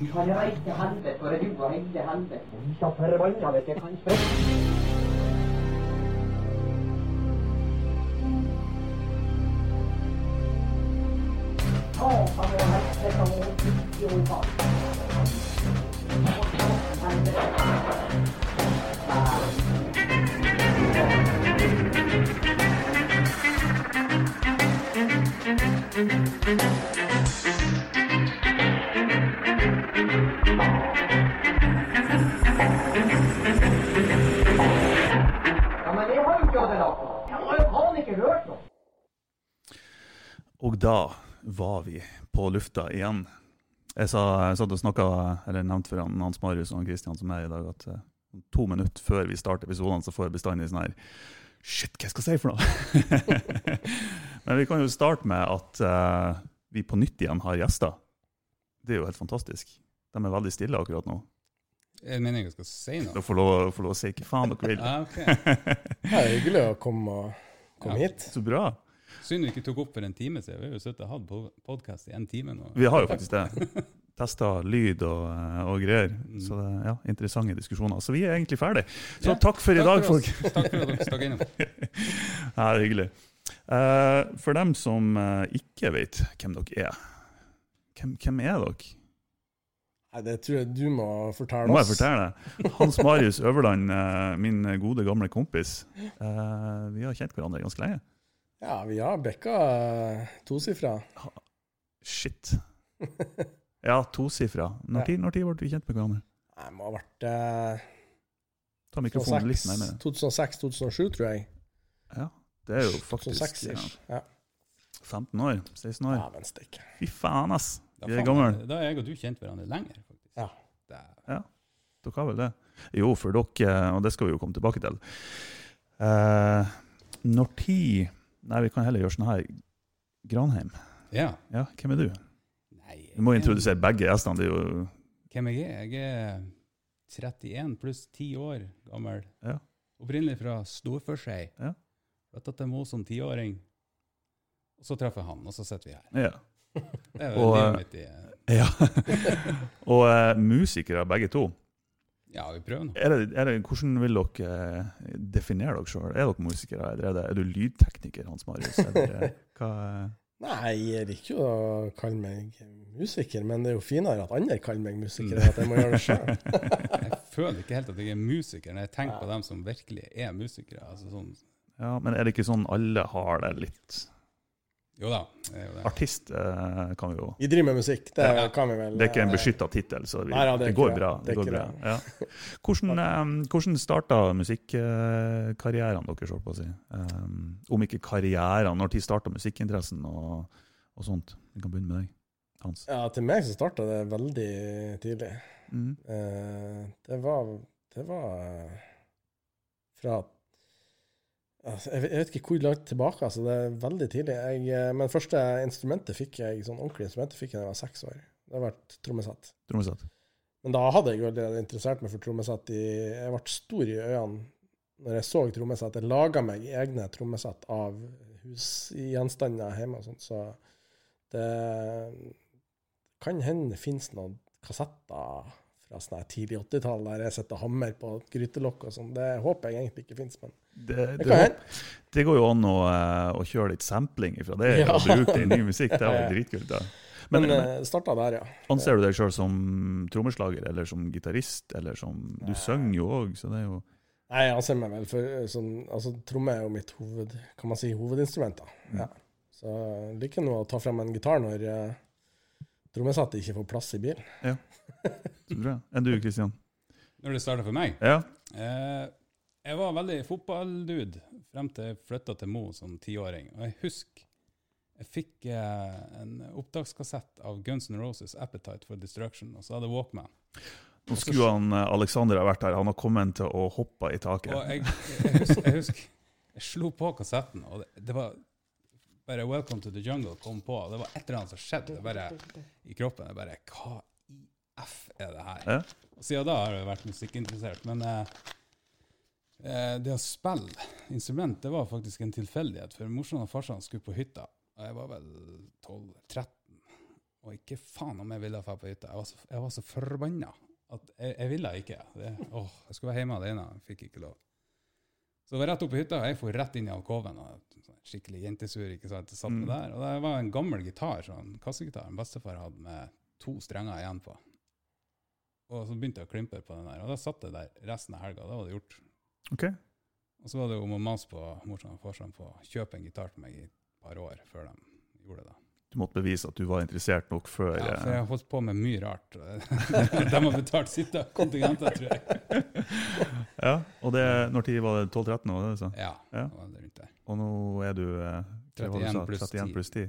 Vi kan reise til helvete, for du og hele helvete. Og vi så forbanna vet jeg kan sprekke. Satan hørt noe. Og da var vi på lufta igjen. Jeg, sa, jeg satt og snakka, eller nevnte for han, Hans Marius og Kristian Christian som er i dag, at eh, to minutter før vi starter episodene, så får jeg bestandig sånn her Shit, hva skal jeg si for noe? Men vi kan jo starte med at uh, vi på nytt igjen har gjester. Det er jo helt fantastisk. De er veldig stille akkurat nå. Jeg mener jeg skal si noe? Dere får lov, lov å si hva faen dere vil. Ja, okay. Det er hyggelig å komme, komme Ja. hit. Så bra. Synd vi ikke tok opp for en time siden. Vi har jo sittet og hatt podkast i en time nå. Vi har jo faktisk det. Testa lyd og, eh, og greier. Mm. Så det, ja, interessante diskusjoner. Så vi er egentlig ferdig. Så Ja, takk for i dag, for folk. Takk for at dere stakk innom. Ja, det er hyggelig. Uh, for dem som eh, ikke vet hvem dere er, hvem, hvem er dere? Nei, det tror jeg du må fortelle Nå må jeg fortelle deg. Hans Marius Øverland, eh, min gode, gamle kompis. Eh, vi har kjent hverandre ganske lenge. Ja, vi har bikka tosifra. Shit. Ja, tosifra. Når Ja. når tid ble vi kjent med hverandre? Det må ha vært eh, Ta mikrofonen litt nærmere. 2006-2007, tror jeg. Ja, det er jo faktisk 2006 ja, ja. 15 år. 16 år. ja, men stikk. Fy faen, ass. Da, er faen, da er jeg og du kjent hverandre lenger, faktisk. Ja. ja. Dere har vel det? Jo, for dere, og det skal vi jo komme tilbake til. Eh, når tid Nei, vi kan heller gjøre sånn her. Granheim. Ja. Ja, hvem er du? Nei, Vi må jeg- introdusere begge gjestene. Det er jo Hvem jeg er? Jeg er 31 pluss 10 år gammel. Ja. Opprinnelig fra Storforskjei. Ja. Flytta til Mo som tiåring. Og så treffer jeg han, og så sitter vi her. Ja. Det er Og, mitt i ja. og uh, musikere, begge to. Ja, vi prøver nå. Er det, er det, hvordan vil dere eh, definere dere sjøl? Er dere musikere, er, det, er du lydtekniker, Hans Marius? Eller, eh, hva, Nei, jeg liker jo å kalle meg musiker, men det er jo finere at andre kaller meg musiker enn at jeg må gjøre det sjøl. Jeg føler ikke helt at jeg er musiker når jeg tenker på dem som virkelig er musikere. Altså sånn, ja, men er det ikke sånn alle har det litt? Jo da, jo. Artist eh, kan vi jo Vi driver med musikk, det Ja. kan vi vel. Det er ikke en eh, beskytta tittel, så vi, Nei, ja, det det, går bra. Det Det går bra. Ja. Hvordan, eh, hvordan starta musikkarrieren deres, holdt på å si? Um, om ikke karrieren, når tid starta musikkinteressen og, og sånt? Vi kan begynne med deg, Hans. Ja, til meg så starta det veldig tidlig. Mm. Eh, det var Det var fra altså, jeg, vet, ikke hvor langt tilbake, altså. Det er veldig tidlig. Jeg, eh, men første instrumentet fikk jeg, sånn ordentlig instrumentet fikk jeg da jeg var seks år. Det har vært trommesett. Trommesett. Men da hadde jeg jo allerede interessert meg for trommesett. Jeg ble stor i øynene når jeg så trommesett. Jeg laga meg egne trommesett av husgjenstander hjemme og sånt, så det kan hende det finnes noen kassetter fra sånn tidlig 80-tall der jeg setter hammer på grytelokk og sånn. Det håper jeg egentlig ikke finnes, men Det, det det, det går jo an å, eh, å kjøre litt sampling fra det Ja. og bruke det i ny musikk. Det var jo dritkult. da. Men, Men, eh, starta der, ja. anser du deg sjøl som trommeslager eller som gitarist? eller som, Du synger jo òg, så det er jo Nei, jeg anser meg vel for sånn Altså, tromme er jo mitt hoved, kan man si, hovedinstrument, da. Mm. Ja. Så liker nå å ta frem en gitar når uh, trommesettet ikke får plass i bilen. Så bra. Enn du, Kristian? Når det starta for meg Ja? eh, Jeg var veldig fotballdude frem til jeg flytta til Mo som tiåring. Og jeg husker jeg fikk eh, en opptakskassett av Guns N' Roses 'Appetite for Destruction', og så hadde Walkman. Nå skulle han eh, Alexander ha vært her. Han har kommet til å hoppe i taket. Og jeg, jeg, husker, jeg husker jeg slo på kassetten, og det, det var bare 'Welcome to the Jungle' kom på. og Det var et eller annet som skjedde det bare i kroppen. Jeg bare Hva F er det her? Ja. Og siden da har jeg vært musikkinteressert. Men eh, eh, det å spille instrument, det var faktisk en tilfeldighet. For morsan og farsan skulle på hytta, og jeg var vel 12-13. Og ikke faen om jeg ville dra på hytta. Jeg var så, jeg var så forbanna at jeg, jeg ville ikke. Det, åh, jeg skulle være hjemme alene, jeg fikk ikke lov. Så det var rett opp i hytta, og jeg for rett inn i alkoven. sånn Skikkelig jentesur. ikke sant, satt med Mm. der, Og det var en gammel gitar, sånn kassegitar, en bestefar hadde med to strenger igjen på. Og så begynte jeg å klimpe på den der, og da satt jeg der resten av helga. Da var det gjort. Ok. Og så var det om å mase på morsan og farsan på å kjøpe en gitar til meg i et par år før de gjorde det. da. Du måtte bevise at du var interessert nok før Ja, for eh, jeg har holdt på med mye rart. de har betalt sitt av kontingenter, tror jeg. Ja, og det, når tid var det 12-13 år? det sa? Ja, Ja. det var det rundt der. Og nå er du eh, hva var det du 31 pluss 10. Plus 10.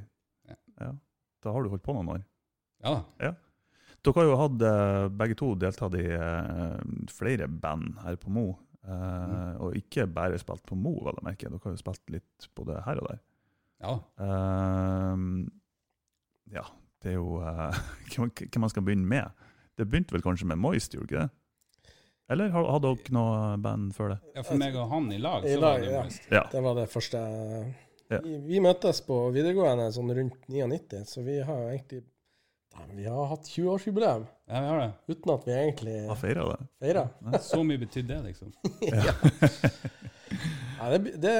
Ja. Ja. Da har du holdt på noen år. Ja da. Dere har jo hatt, eh, begge to deltatt i eh, flere band her på Mo. Eh, Mm. Og ikke bare spilt på Mo, vel å merke. Dere har jo spilt litt både her og der. Ja. Eh, ja, det er jo Hvem hvem man skal begynne med? Det begynte vel kanskje med Moist, gjorde ikke det? Eller hadde dere noe band før det? Ja, for meg og han i lag, I så lag, var det ja. Moist. Ja. Det var det første Ja. vi, vi møttes på videregående sånn rundt 99, så vi har egentlig Vi har hatt 20-årsjubileum Ja, vi har det. uten at vi egentlig Har feira det? feira. Så mye betydde det, liksom. Ja, det, det,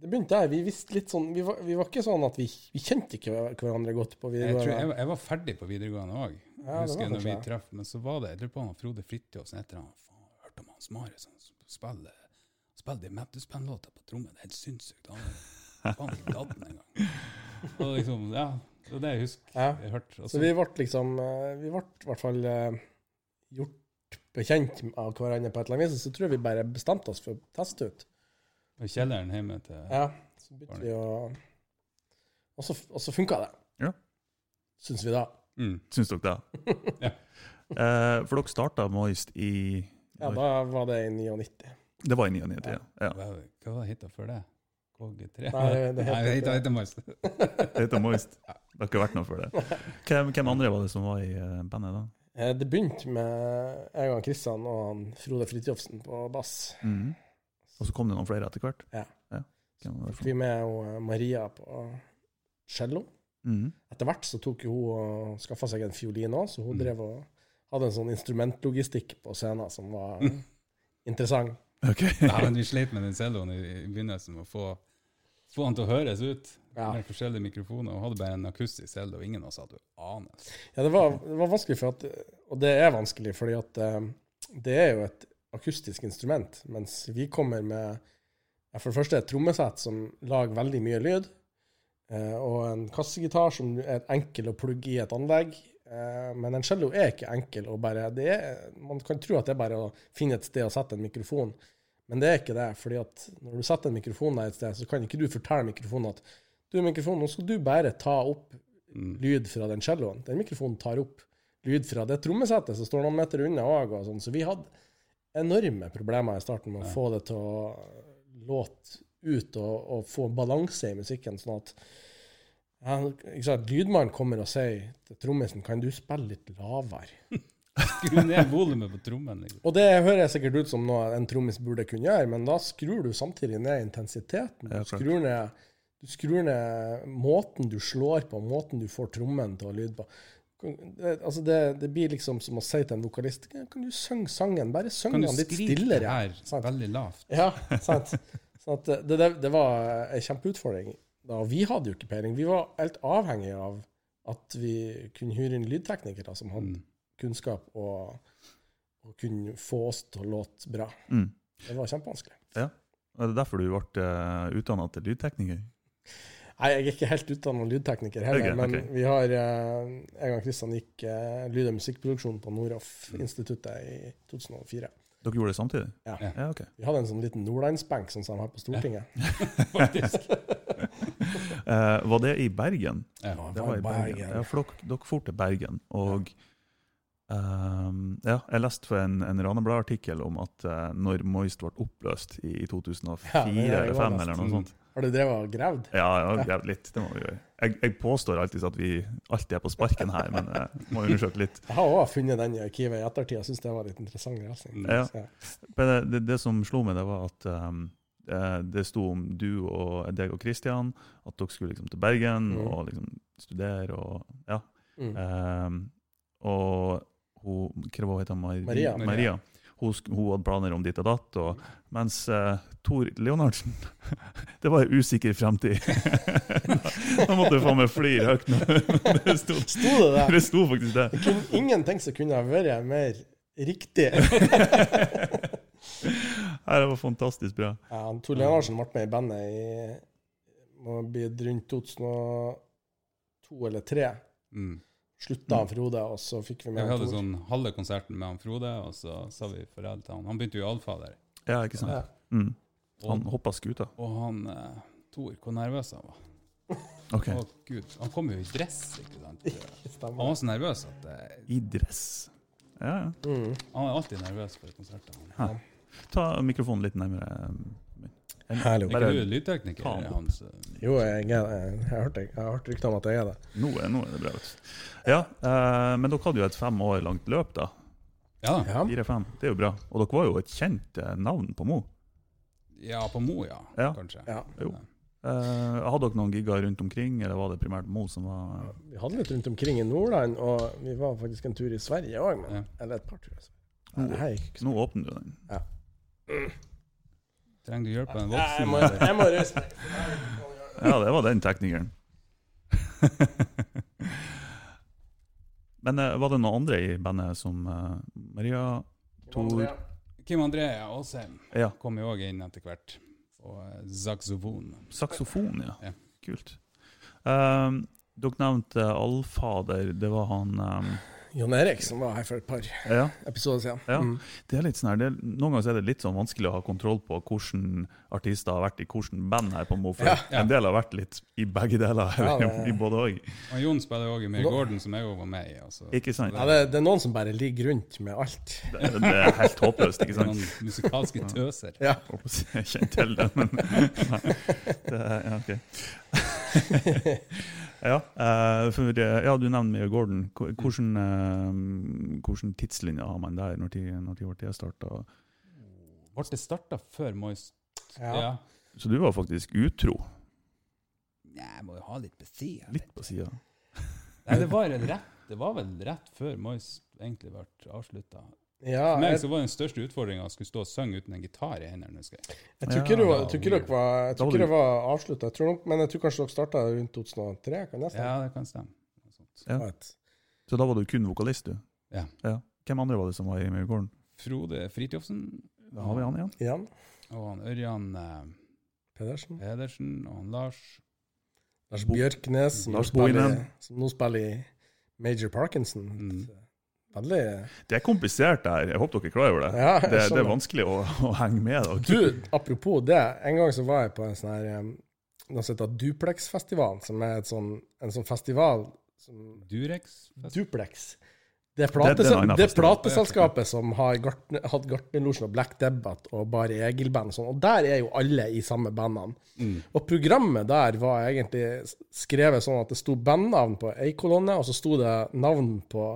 det begynte der. Vi visste litt sånn Vi var, vi var ikke sånn at vi, vi kjente ikke hverandre godt på videregående. Jeg, tror, jeg, var- jeg var ferdig på videregående òg, Ja, det husker var jeg når vi traff. Men så var det jeg lurer på han Frode Fridtjofsen etter han faen, hørte om Hans Marius han spiller spiller de Mattisband-låter på trommen. Det er helt sinnssykt. Han var faen ikke den engang. Og liksom, ja, det det jeg husker Ja. jeg hørte. Og Så vi ble liksom eh, Vi ble i hvert fall eh, gjort bekjent av hverandre på et eller annet vis. Så tror jeg vi bare bestemte oss for å teste ut. i kjelleren hjemme til Ja, så begynte vi å Og så, og så funka det. Ja. Syns vi da. mm. Syns dere det? Ja. Eh, for dere starta Moist i Ja, da var det i 99. Det var i 99, ja. ja. Hva, hva var hita før det? KG3? Nei, det heter Nei, det ikke heter, heter Moist. Det heter Moist. Det har ikke vært noe før det. Hvem, hvem andre var det som var i eh, bandet da? Eh, Det begynte med jeg og Kristian og han Frode Fridtjofsen på bass. Mm. Og så kom det noen flere etter hvert? Ja. ja. var Fikk vi med og eh, Maria på cello. Mm. Etter hvert så tok hun og skaffa seg en fiolin òg, så hun Mm. drev og hadde en sånn instrumentlogistikk på scenen som var Mm. interessant. Ok. Nei, men vi sleit med den celloen i, i begynnelsen med å få, få han til å høres ut. Ja. Med forskjellige mikrofoner. Og hadde bare en akustisk cello, og ingen av oss hadde anelse. Ja, det var, det var vanskelig, at, og det er vanskelig fordi at eh, det er jo et akustisk instrument, mens vi kommer med for det første et trommesett som lager veldig mye lyd, eh, og en kassegitar som er enkel å plugge i et anlegg. Eh, men en cello er ikke enkel å bare det er, Man kan tro at det er bare å finne et sted og sette en mikrofon, men det er ikke det. fordi at når du setter en mikrofon der et sted, så kan ikke du fortelle mikrofonen at du, mikrofon, nå skal du bare ta opp Mm. lyd fra den celloen. Den mikrofonen tar opp lyd fra det trommesettet som står noen meter unna òg. Sånn. Så vi hadde enorme problemer i starten med å Ja. få det til å låte ut og, og få balanse i musikken. sånn at ja, Lydmannen kommer og sier til trommisen kan du spille litt lavere. Skru ned volumet på trommen. Liksom. Og det høres sikkert ut som noe en trommis burde kunne gjøre, men da skrur du samtidig ned intensiteten. Du skrur ned, du skrur ned måten du slår på, måten du får trommen til å lyde på. Det, altså det, det blir liksom som å si til en vokalist Kan du synge sangen? Bare syng Kan du den litt skrike her veldig lavt? Ja, sant. Sånn at det, det, det var en kjempeutfordring. Da, vi hadde jo ikke peiling. Vi var helt avhengige av at vi kunne hyre inn lydteknikere som hadde Mm. Kunnskap og, og kunne få oss til å låte bra. Mm. Det var kjempevanskelig. Er det derfor du ble uh, utdanna til lydtekniker? Nei, jeg er ikke helt utdannet lydtekniker heller, okay, men okay. vi har eh, Jeg og Kristian gikk eh, lyd- og musikkproduksjon på Noroff-instituttet i 2004. Dere gjorde det samtidig? Ja. ja okay. Vi hadde en sånn liten nordlandsbenk sånn som de har på Stortinget. Faktisk. uh, var det i Bergen? Ja. Det var i Bergen. Ja, for dere, dere for til Bergen, og ehm, ja, jeg leste for en, en Ranebladet-artikkel om at uh, når Moist ble oppløst i, i 2004 Ja, er eller 2005 lest. eller noe sånt. Har du drevet og gravd? Ja, ja, gravd litt. Det må vi gjøre. Jeg, jeg påstår alltid at vi alltid er på sparken her, men jeg må undersøke litt. Jeg har òg funnet den i arkivet i ettertid. Jeg syns det var litt interessant lesning. Ja. Så, Men det, det, det som slo meg, det var at eh, det sto om du og deg og Kristian, at dere skulle liksom til Bergen Mm. og liksom studere og Ja. Mm. Um, og hun, hva heter hun? Mar Maria. Maria. Hun, hun hadde planer om ditt og datt. Og, mens uh, Tor Leonardsen Det var en usikker fremtid. da måtte du faen meg flire høyt det sto. Sto det der? Det sto faktisk det. Det kunne ingenting som kunne ha vært mer riktig. Nei, det var fantastisk bra. Ja, han Tor Leonardsen ble med i bandet i må bli rundt 2002 eller 2003. Mm. Slutta han Frode, og så fikk vi med vi hadde Tor. sånn halve konserten med han Frode, og så sa vi farvel til han. Han begynte jo i Alfader. Ja, ikke sant? Ja. Mm. Han hoppa skuta. og han eh, Tor, hvor nervøs han var. OK. Å gud, Han kom jo i dress, ikke sant. Han var så nervøs at eh, I dress. Ja, ja. Mm. Han er alltid nervøs for konserter. han. Ta mikrofonen litt nærmere. En-. Er Bare- ikke du lydtekniker? Hans, Jo, jeg, er- jeg, jeg, jeg har hørt rykter om at jeg er det. Nå er, nå er det bra. Ja, eh, men dere hadde jo et fem år langt løp, da. ja, Ja. Fire-fem. Det er jo bra. Og dere var jo et kjent eh, navn på Mo. ja, på Mo, ja. Ja. Kanskje. Ja. Jo. Uh, hadde dere noen gigger rundt omkring, eller var det primært Mo som var Vi hadde litt rundt omkring i Nordland, og vi var faktisk en tur i Sverige òg. Ja. Eller et par turer. Nå- åpner du den. Trenger du hjelp av en Nei, jeg voksen? må, jeg må reise meg. Ja, det var den teknikeren. Men eh, var det noen andre i bandet som eh, Maria Tor Kim André Aasheim Ja. kom jo òg inn etter hvert. Og eh, saksofon. Saksofon, ja. Ja. Kult. Um, dere nevnte Allfader. Det var han um, Jon Erik, som var her for et par Ja. episoder siden. Ja. Mm. Det er litt sånn her, det, Noen ganger er det litt sånn vanskelig å ha kontroll på hvordan artister har vært i hvordan band her på Mo. Ja. Ja. en del har vært litt i begge deler. Ja, det- i både og. Og Jon spiller òg i Mary Gordon, som jeg òg var med i. Altså. Ikke sant? Ja, det, det er noen som bare ligger rundt med alt. Det, det er helt håpløst, ikke sant? Noen musikalske tøser. Ja. Jeg jeg kjenner til det, men nei. Det ja, ok. ja, eh, for, ja, du nevner Gordon. Hvordan, eh, hvordan tidslinje har man der, når de, når de ble starta? Ble det starta før Moist? Ja. Ja. Så du var faktisk utro, Nei, jeg må jo ha litt på sida. litt på sida. Nei, det var, rett, det var vel rett før Moist egentlig ble avslutta. Ja, For meg jeg, så var den største utfordringa å skulle stå og synge uten en gitar i hendene. husker jeg. jeg tror ikke, det var, jeg tror ikke dere var, jeg tror ikke det var avslutta, jeg tror nok- men jeg tror kanskje dere starta rundt 2003? Kan jeg stemme? Ja, det kan stemme. Noe sånt. Ja. Vet. Så da var du kun vokalist, du? Ja. Hvem andre var det som var i Mia Gordon? Frode Fridtjofsen Da har vi han igjen. Igjen. og han Ørjan eh, Pedersen. Pedersen og han Lars. Lars Bjørknes, som, nå spiller, Bohinen. som nå spiller i Major Parkinson. Mm. Veldig Det er komplisert der. Jeg håper dere er klar over det. Ja, det, det er vanskelig å, å henge med. dere. Du, apropos det. En gang så var jeg på en sånn her Noe som heter Duplex-festivalen, som er et sånn, en sånn festival som Durex. Duplex. Det er, Det- det er er plateselskapet som har hatt Gartnerlosjen og Black Debbath og Bare Egil-band og sånn, og der er jo alle i samme bandene. Mm. Og programmet der var egentlig skrevet sånn at det sto bandnavn på ei kolonne, og så sto det navn på,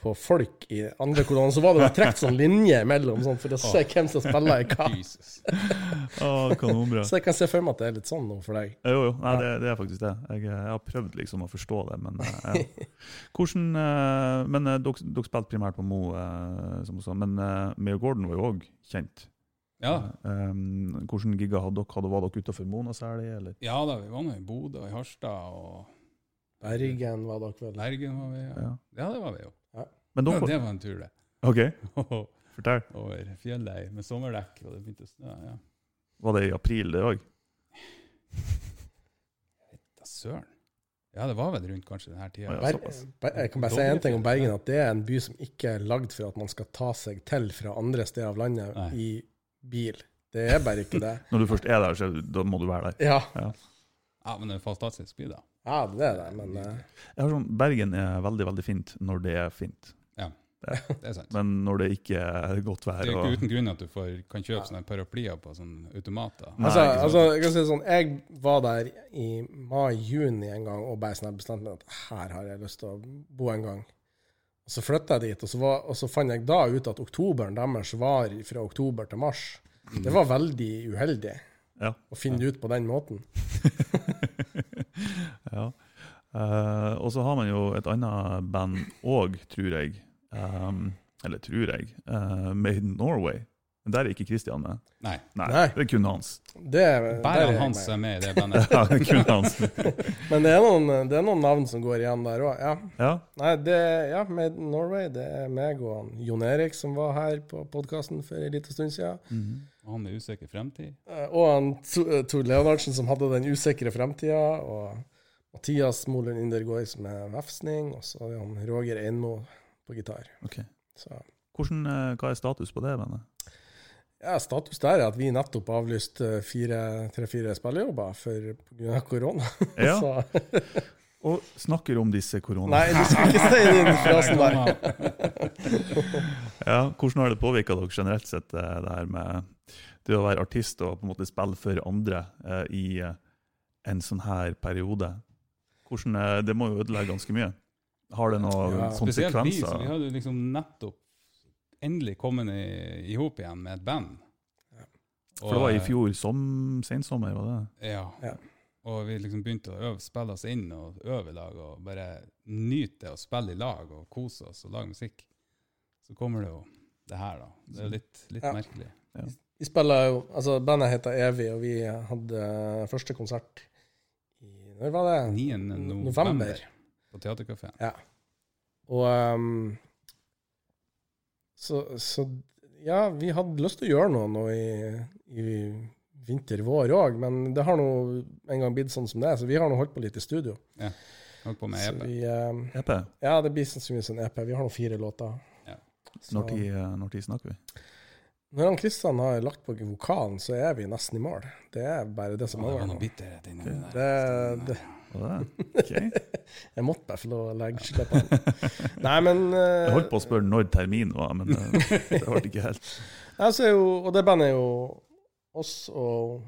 på folk i andre kolonne. Så var det trukket sånn linje imellom, sånn, for å se hvem som spiller i hva. Kanonbra. Så jeg kan se for meg at det er litt sånn nå for deg. Jo, jo. Nei, det, det er faktisk det. Jeg, jeg har prøvd liksom å forstå det, men eh, ja. Hvordan, eh, Men eh, dere, dere spilte primært på Mo, som du sa. Men Mayor Gordon var jo òg kjent. Ja. Um, hvordan giga hadde dere? Hadde var dere utenfor Mona særlig, eller? ja da, vi var nå i Bodø og i Harstad og Bergen var dere vel. Bergen var vi. Ja, Ja. ja det var vi jo. Men Ja, dere det var en tur, det. OK, fortell. Over fjellet med sommerdekk, og det begynte å snø. Ja. Var det i april, det òg? Da søren. Ja, det var vel rundt kanskje denne tida. Ja, Ber jeg kan bare si en ting om Bergen, at det er en by som ikke er lagd for at man skal ta seg til fra andre steder av landet Nei. i bil. Det er bare ikke det. Når du først er der, så da må du være der. Ja, Ja, men det er fantastisk by, da. ja det er det, men uh... Jeg har sånn, Bergen er veldig veldig fint når det er fint. Det er sant. Men når det ikke er godt vær Det er jo og ikke uten grunn at du får, kan kjøpe sånne paraplyer på sånne automater. Nei, altså, altså, jeg kan si det sånn, jeg var der i mai-juni en gang og bare sånn bestemte meg at her har jeg lyst til å bo en gang. Og Så flytta jeg dit, og så, var, og så fant jeg da ut at oktoberen deres var fra oktober til mars. Det var veldig uheldig Ja. å finne det ut på den måten. ja. Eh, og så har man jo et annet band òg, tror jeg. Um, eller tror jeg. Uh, Made in Norway. Men der er ikke Christian med. Nei. Nei, Nei. det er kun hans. Det, er, Bare er Hans er med i det bandet. Ja, det er kun hans. Men det er, noen, det er noen navn som går igjen der òg. Ja. Ja, Nei, det ja, Made in Norway. Det er meg og han Jon Erik som var her på podkasten for en liten stund siden. Mhm. Og han med usikker fremtid. Eh, Og han To- Tor Leonardsen som hadde den usikre fremtida. Og Mathias Molund Indergård som er vefsning. Og så er han Roger Einmo på gitar. Okay. Så Hvordan, eh, hva er status på det bandet? ja, status der er at vi nettopp avlyste tre-fire spillejobber for pga. korona. Ja, Så og snakker om disse korona... nei, du skal ikke si den frasen der. Ja, hvordan har det påvirka dere generelt sett, eh, det her med det å være artist og på en måte spille for andre eh, i eh, en sånn her periode? Hvordan, eh, det må jo ødelegge ganske mye. Har det noen Ja, Spesielt vi, vi hadde liksom nettopp endelig kommet i, hop igjen med et band. Ja. For det var i fjor som sensommer, var det? Ja. Ja. Og vi liksom begynte å øve, spille oss inn og øve i lag og bare nyte å spille i lag og kose oss og lage musikk. Så kommer det jo det her, da. Det er litt, litt Ja. merkelig. Vi spiller jo Altså, bandet heter Evig, og vi hadde første konsert Når var det? 9. november, November. på Teaterkafeen. Og um, så, så ja, vi hadde lyst til å gjøre noe nå i, i vinter-vår òg, men det har nå en gang blitt sånn som det er, så vi har nå holdt på litt i studio. Ja. Holdt på med EP. vi, um, EP? ja, det blir sannsynligvis en EP. Vi har nå fire låter. Ja. Når tid, eh, når tid snakker vi? Når han Kristian har lagt på vokalen, så er vi nesten i mål. Det er bare det som Å, det var mangler noe bitterhet inni det Det, der. det, Var det? Ok. jeg måtte bare få lov å legge på. Nei, men uh, Jeg holdt på å spørre når termin var, men uh, det ble ikke helt. altså, jo, Og det bandet er jo oss og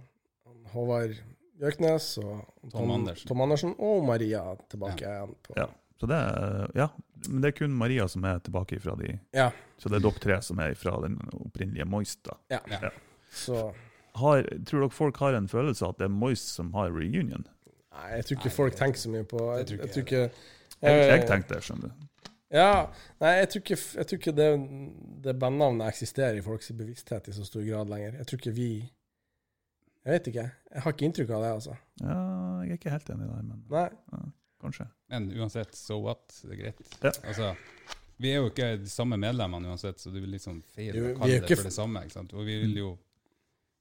Håvard Bjørknes og Tom Andersen. Tom Andersen og Maria tilbake igjen. På, Ja. Så det ja, men det er kun Maria som er tilbake fra de Ja. Så det er dere tre som er fra den opprinnelige Moist, da. Ja. Ja. Så Har, tror dere folk har en følelse av at det er Moist som har reunion? Nei, jeg tror ikke Nei, folk tenker så mye på det Jeg, ikke jeg tror jeg ikke Jeg, jeg tenkte det, skjønner du. Ja. Nei, jeg tror ikke, jeg tror ikke det, det bandnavnet eksisterer i folks bevissthet i så stor grad lenger. Jeg tror ikke vi Jeg vet ikke. Jeg har ikke inntrykk av det, altså. Ja, jeg er ikke helt enig der, men Nei. kanskje. Men uansett, so what? Det er greit. Ja. Altså, vi er jo ikke de samme medlemmene uansett, så det blir liksom Jo, og vi er kalle det ikke for det samme. ikke sant? Og vi vil jo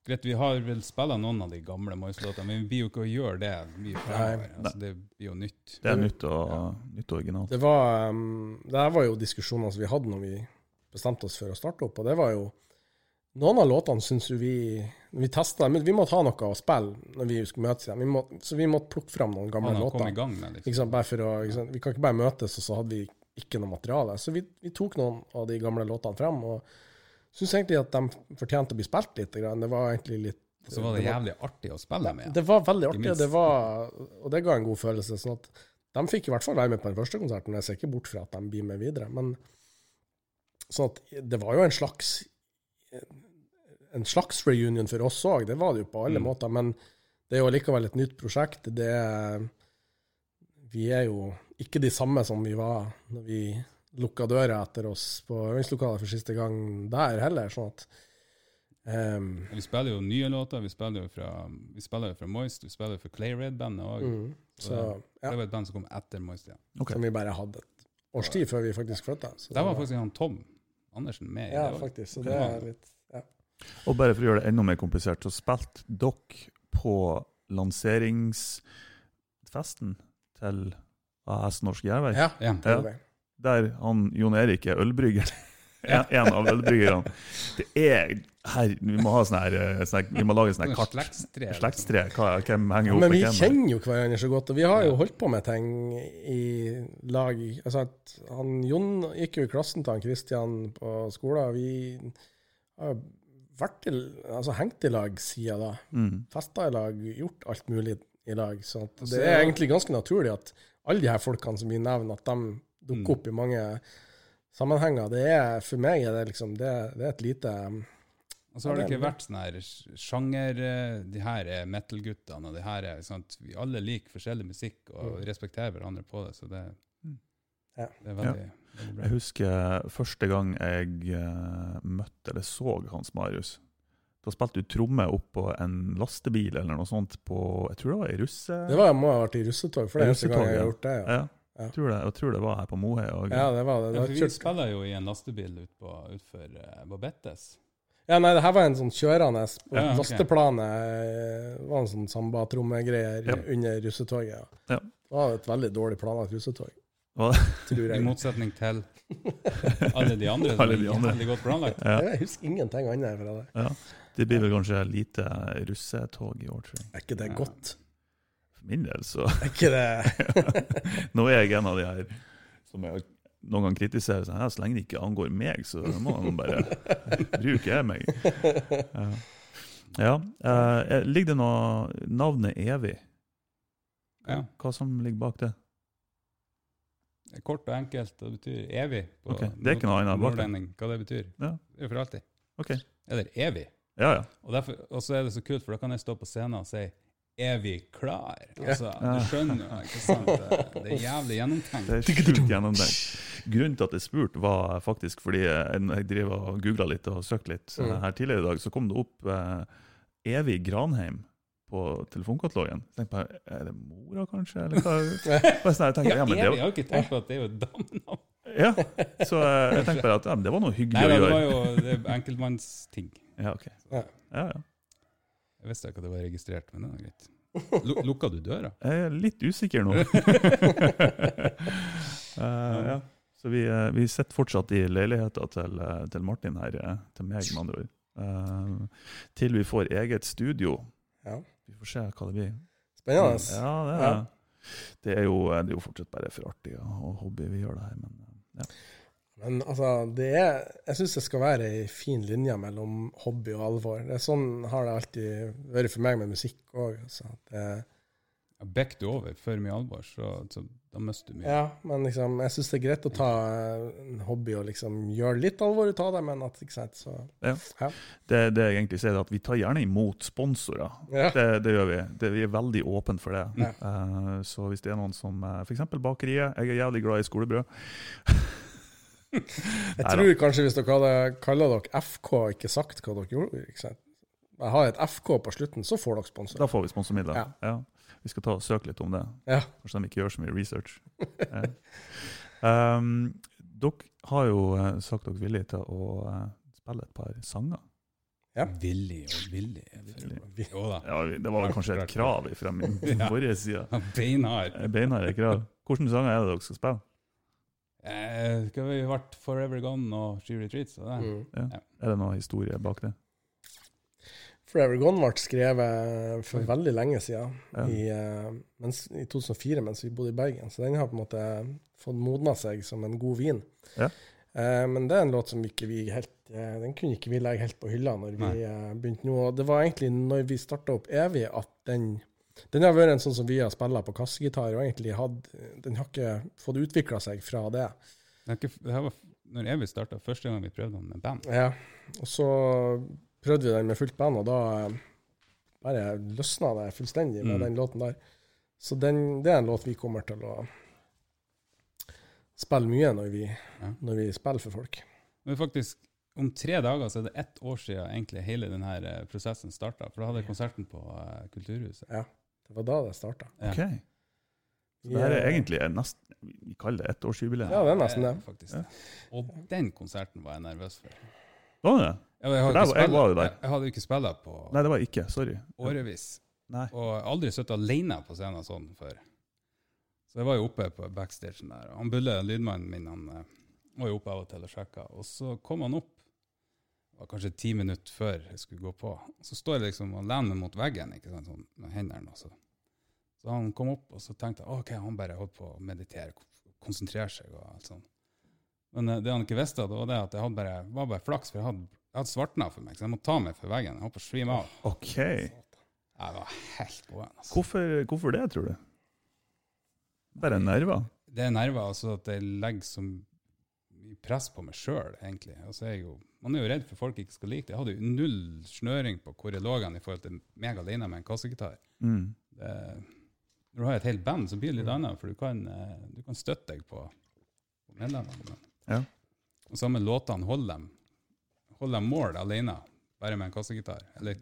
Greit, vi har vel spilla noen av de gamle Moise-låtene, men vi blir jo ikke å gjøre det mye fremover. Altså, det blir jo nytt. Det er nytt og, nytt og originalt. Det var um, Det her var jo diskusjoner som vi hadde når vi bestemte oss for å starte opp, og det var jo Noen av låtene syns jo vi Vi testa men vi måtte ha noe å spille når vi skulle møtes igjen. Vi må, så vi måtte plukke fram noen gamle Han låter. med liksom. Å? Vi kan ikke bare møtes, og så hadde vi ikke noe materiale. Så vi, vi tok noen av de gamle låtene frem, og syns egentlig at de fortjente å bli spilt litt. Det var egentlig litt Og så var det jævlig artig å spille med. Det var veldig artig, det var, og det ga en god følelse. sånn at De fikk i hvert fall være med på den første konserten. Jeg ser ikke bort fra at de blir med videre. Men sånn at det var jo en slags en slags reunion for oss òg, det var det jo på alle Mm. måter. Men det er jo likevel et nytt prosjekt. Det er, vi er jo ikke de samme som vi var når vi lukka døra etter oss på øvingslokalet for siste gang der heller. sånn at Um, Vi spiller jo nye låter. Vi spiller jo fra, vi spiller jo fra Moist, vi spiller jo for Clay Red-bandet òg. mm, ja. Det var et band som kom etter Moist Ja. Okay. som vi bare hadde et års tid før vi faktisk flytta. Der det var faktisk han Tom Andersen med i Ja, faktisk. Så det er litt. Og bare for å gjøre det enda mer komplisert, så spilte dere på lanseringsfesten til AS Norsk Jærvei. ja. Ja. ja, der han Jon Erik er ølbrygger. En, en av ølbryggerne. Det er her, Vi må ha sånne her, eh, sånn Vi må lage sånne kart. Slektstre. Slektstre. Hvem henger opp Men med vi hvem? vi kjenner jo hverandre så godt, og vi har jo holdt på med ting i lag. Altså at han Jon gikk jo i klassen til han Kristian på skolen. Vi har vært i, altså hengt i lag siden da. Mm. Festa i lag, gjort alt mulig i lag. Så det er egentlig ganske naturlig at alle de her folkene som vi nevner, at de dukker Mm. opp i mange sammenhenger. Det er, for meg er det liksom det, det er et lite Og så har det Ja, ikke vært sånn her sjanger eh, De her er metal-guttene, og de her er sant? Vi alle liker forskjellig musikk og Mm. respekterer hverandre på det, så det, Mm. Det er veldig, bra. Jeg husker første gang jeg eh, møtte eller så Hans Marius. Da spilte du tromme oppå en lastebil eller noe sånt på Jeg tror det var i russe... Det var, må ha vært i russetog, for det er eneste gang jeg har gjort det. Ja, ja. Ja. Jeg, tror det, jeg tror det var her på Mohe. Ja det var det. det Ja, var for vi spiller jo i en lastebil ut på, utfor uh, Babettes. Ja, nei, det her var en sånn kjørende på Ja, okay. lasteplanet. eh, Det var en sånn samba-trommegreier Ja. under russetoget. Ja. Ja. Det var et veldig dårlig planlagt russetog, I motsetning til alle de andre. Alle de andre. Veldig godt planlagt. Ja. Jeg husker ingenting annet fra det. Ja. Det blir vel kanskje lite russetog i år, tror jeg. Er ikke det godt? For min del, så Er ikke det Nå er jeg en av de her som jeg noen ganger kritiserer. Sånn, så lenge det ikke angår meg, så må han bare bruke jeg meg. Ja. ja. eh, ligger det noe navnet evig? Ja. Hva som ligger bak det? Kort og enkelt, det betyr evig. på Ok, det er ikke noe annet bak det. Hva det betyr. Ja. Det er for alltid. Ok. Eller evig. Ja, ja. Og, derfor, og så er det så kult, for da kan jeg stå på scenen og si er vi klar. Altså, Ja. Du skjønner jo, ikke sant? Det, det er jævlig gjennomtenkt. Det er sjukt gjennomtenkt. Grunnen til at jeg spurte, var faktisk fordi jeg, driver og googla litt og søkte litt eh, Mm. her tidligere i dag, så kom det opp eh, Evig Granheim på telefonkatalogen. Så tenkte jeg bare, Er det mora, kanskje? Eller hva? Sånn, jeg tenkte, Ja, men det var... Jeg har ikke tenkt på at det er jo damenavn. ja. Så eh, jeg tenkte bare at ja, det var noe hyggelig Nei, å Nei, det var jo enkeltmannsting. Ja, ok. Ja. Ja. Jeg visste ikke at det var registrert, men det er greit. Lu- Lukka du døra? Jeg er litt usikker nå. uh, ja. Så vi, eh, vi sitter fortsatt i leiligheta til, til Martin her, til meg med andre ord. Uh, til vi får eget studio. Ja. Vi får se hva det blir. Spennende. Ja, det er, Ja. Det, er jo, det er jo fortsatt bare for artig og hobby vi gjør det her, men eh, ja. Men altså, det er Jeg syns det skal være ei fin linje mellom hobby og alvor. Det er sånn har det alltid vært for meg med musikk òg. Altså. Det- Ja, Bekker du over for mye alvor, så, så da mister du mye. Ja, men liksom, jeg syns det er greit å ta en hobby og liksom gjøre litt alvor ut av det, men at ikke sant, så Det, det jeg egentlig sier, er at vi tar gjerne imot sponsorer. Ja. Det, det gjør vi. Det, vi er veldig åpne for det. Ja. Eh, så hvis det er noen som F.eks. bakeriet. Jeg er jævlig glad i skolebrød. Jeg Neida. tror kanskje hvis dere hadde kalla dere FK og ikke sagt hva dere gjorde ikke sant? Jeg har et FK på slutten, så får dere sponsor. Da får vi sponsormidler. Ja. Ja. Vi skal ta og søke litt om det. Ja. Kanskje de ikke gjør så mye research. Um, dere har jo eh, sagt dere villige til å eh, spille et par sanger. Ja. Villig og villig. Villig. Jo da. Ja, det var vel kanskje et krav fra min Ja. forrige side. Beinhard. Beinhard krav. Hvilke sanger er det dere skal spille? Eh, skal vi vært Forever Gone og She Retreats? Og det? Mm. Ja. Ja. Er det noe historie bak det? Forever Gone ble skrevet for veldig lenge siden, Ja. i, eh, mens, i 2004, mens vi bodde i Bergen. Så den har på en måte fått modna seg som en god vin. Ja. Eh, men det er en låt som ikke vi helt eh, Den kunne ikke vi legge helt på hylla når vi eh, begynte nå. Og det var egentlig når vi starta opp Evig, at den den har vært en sånn som vi har spilla på kassegitar, og egentlig hadde, den har ikke fått utvikla seg fra det. Det ikke, det her var når Evig starta, første gang vi prøvde den med band. Ja, og så prøvde vi den med fullt band, og da eh, bare løsna det fullstendig med Mm. den låten der. Så den, det er en låt vi kommer til å spille mye når vi, Ja. når vi spiller for folk. Men faktisk, om tre dager så er det ett år siden egentlig hele denne prosessen starta. For da hadde jeg konserten på Kulturhuset. Kulturhuset. Det var da det starta. Ja. Ok. Så det her er egentlig er nest, Vi kaller det ettårsjubileet. Ja, det er nesten det. Faktisk. Ja. Og den konserten var jeg nervøs for. Var det? Ja, jeg, hadde der jeg var der. Jeg, jeg hadde ikke spilt på Nei, det var ikke. Sorry. årevis. Nei. Og aldri sittet alene på scenen sånn før. Så jeg var jo oppe på backstagen der. Han Bulle, lydmannen min, han eh, var jo oppe av og til og sjekka. Og så kom han opp, det var kanskje ti minutter før jeg skulle gå på. Så står jeg liksom og lener meg mot veggen ikke sant, sånn, med hendene. Og så. så han kom opp, og så tenkte jeg OK, han bare holdt på å meditere, konsentrere seg og alt sånt. Men eh, det han ikke visste, det var det at jeg hadde bare, var bare flaks, for jeg hadde, jeg hadde svartna for meg, så jeg måtte ta meg for veggen. Jeg holdt på å svime av. OK. Jeg var helt på altså. Hvorfor, hvorfor det, tror du? Bare nerver? Det er nerver, altså at jeg legger så mye press på meg sjøl, egentlig. Altså, jeg er jo, man er jo redd for folk ikke skal like det. Jeg hadde jo null snøring på hvor jeg lå i forhold til meg alene med en kassegitar. Mm. Det, når du har et helt band, så blir det litt annet, for du kan, eh, du kan støtte deg på, på medlemmene. Ja. Og samme låtene holder dem, holder dem mål alene, bare med en kassegitar. Eller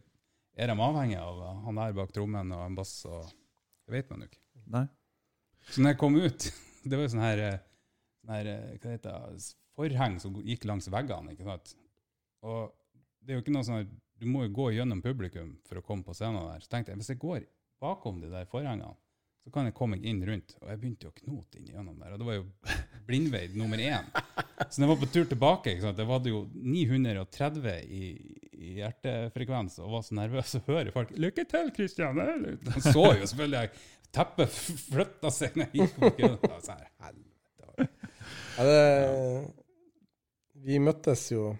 er de avhengig av han der bak trommen og en bass? og Det vet man jo ikke. Nei. Så når jeg kom ut, det var jo sånn her, eh, sånn her hva det heter det, forheng som gikk langs veggene. ikke sant? Og det er jo ikke noe sånn du må jo gå gjennom publikum for å komme på scenen der. Så tenkte jeg, hvis jeg går bakom de der forhengene, så kan jeg komme meg inn rundt. Og jeg begynte jo å knote inn gjennom der, og det var jo blindvei nummer én. Så når jeg var på tur tilbake, ikke sant, jeg hadde jo 930 i, i hjertefrekvens og var så nervøs, og hører folk 'Lykke til, Kristian!' De så jo selvfølgelig jeg teppet flytta seg når jeg gikk sånn her, helvete. Ja, det, vi møttes jo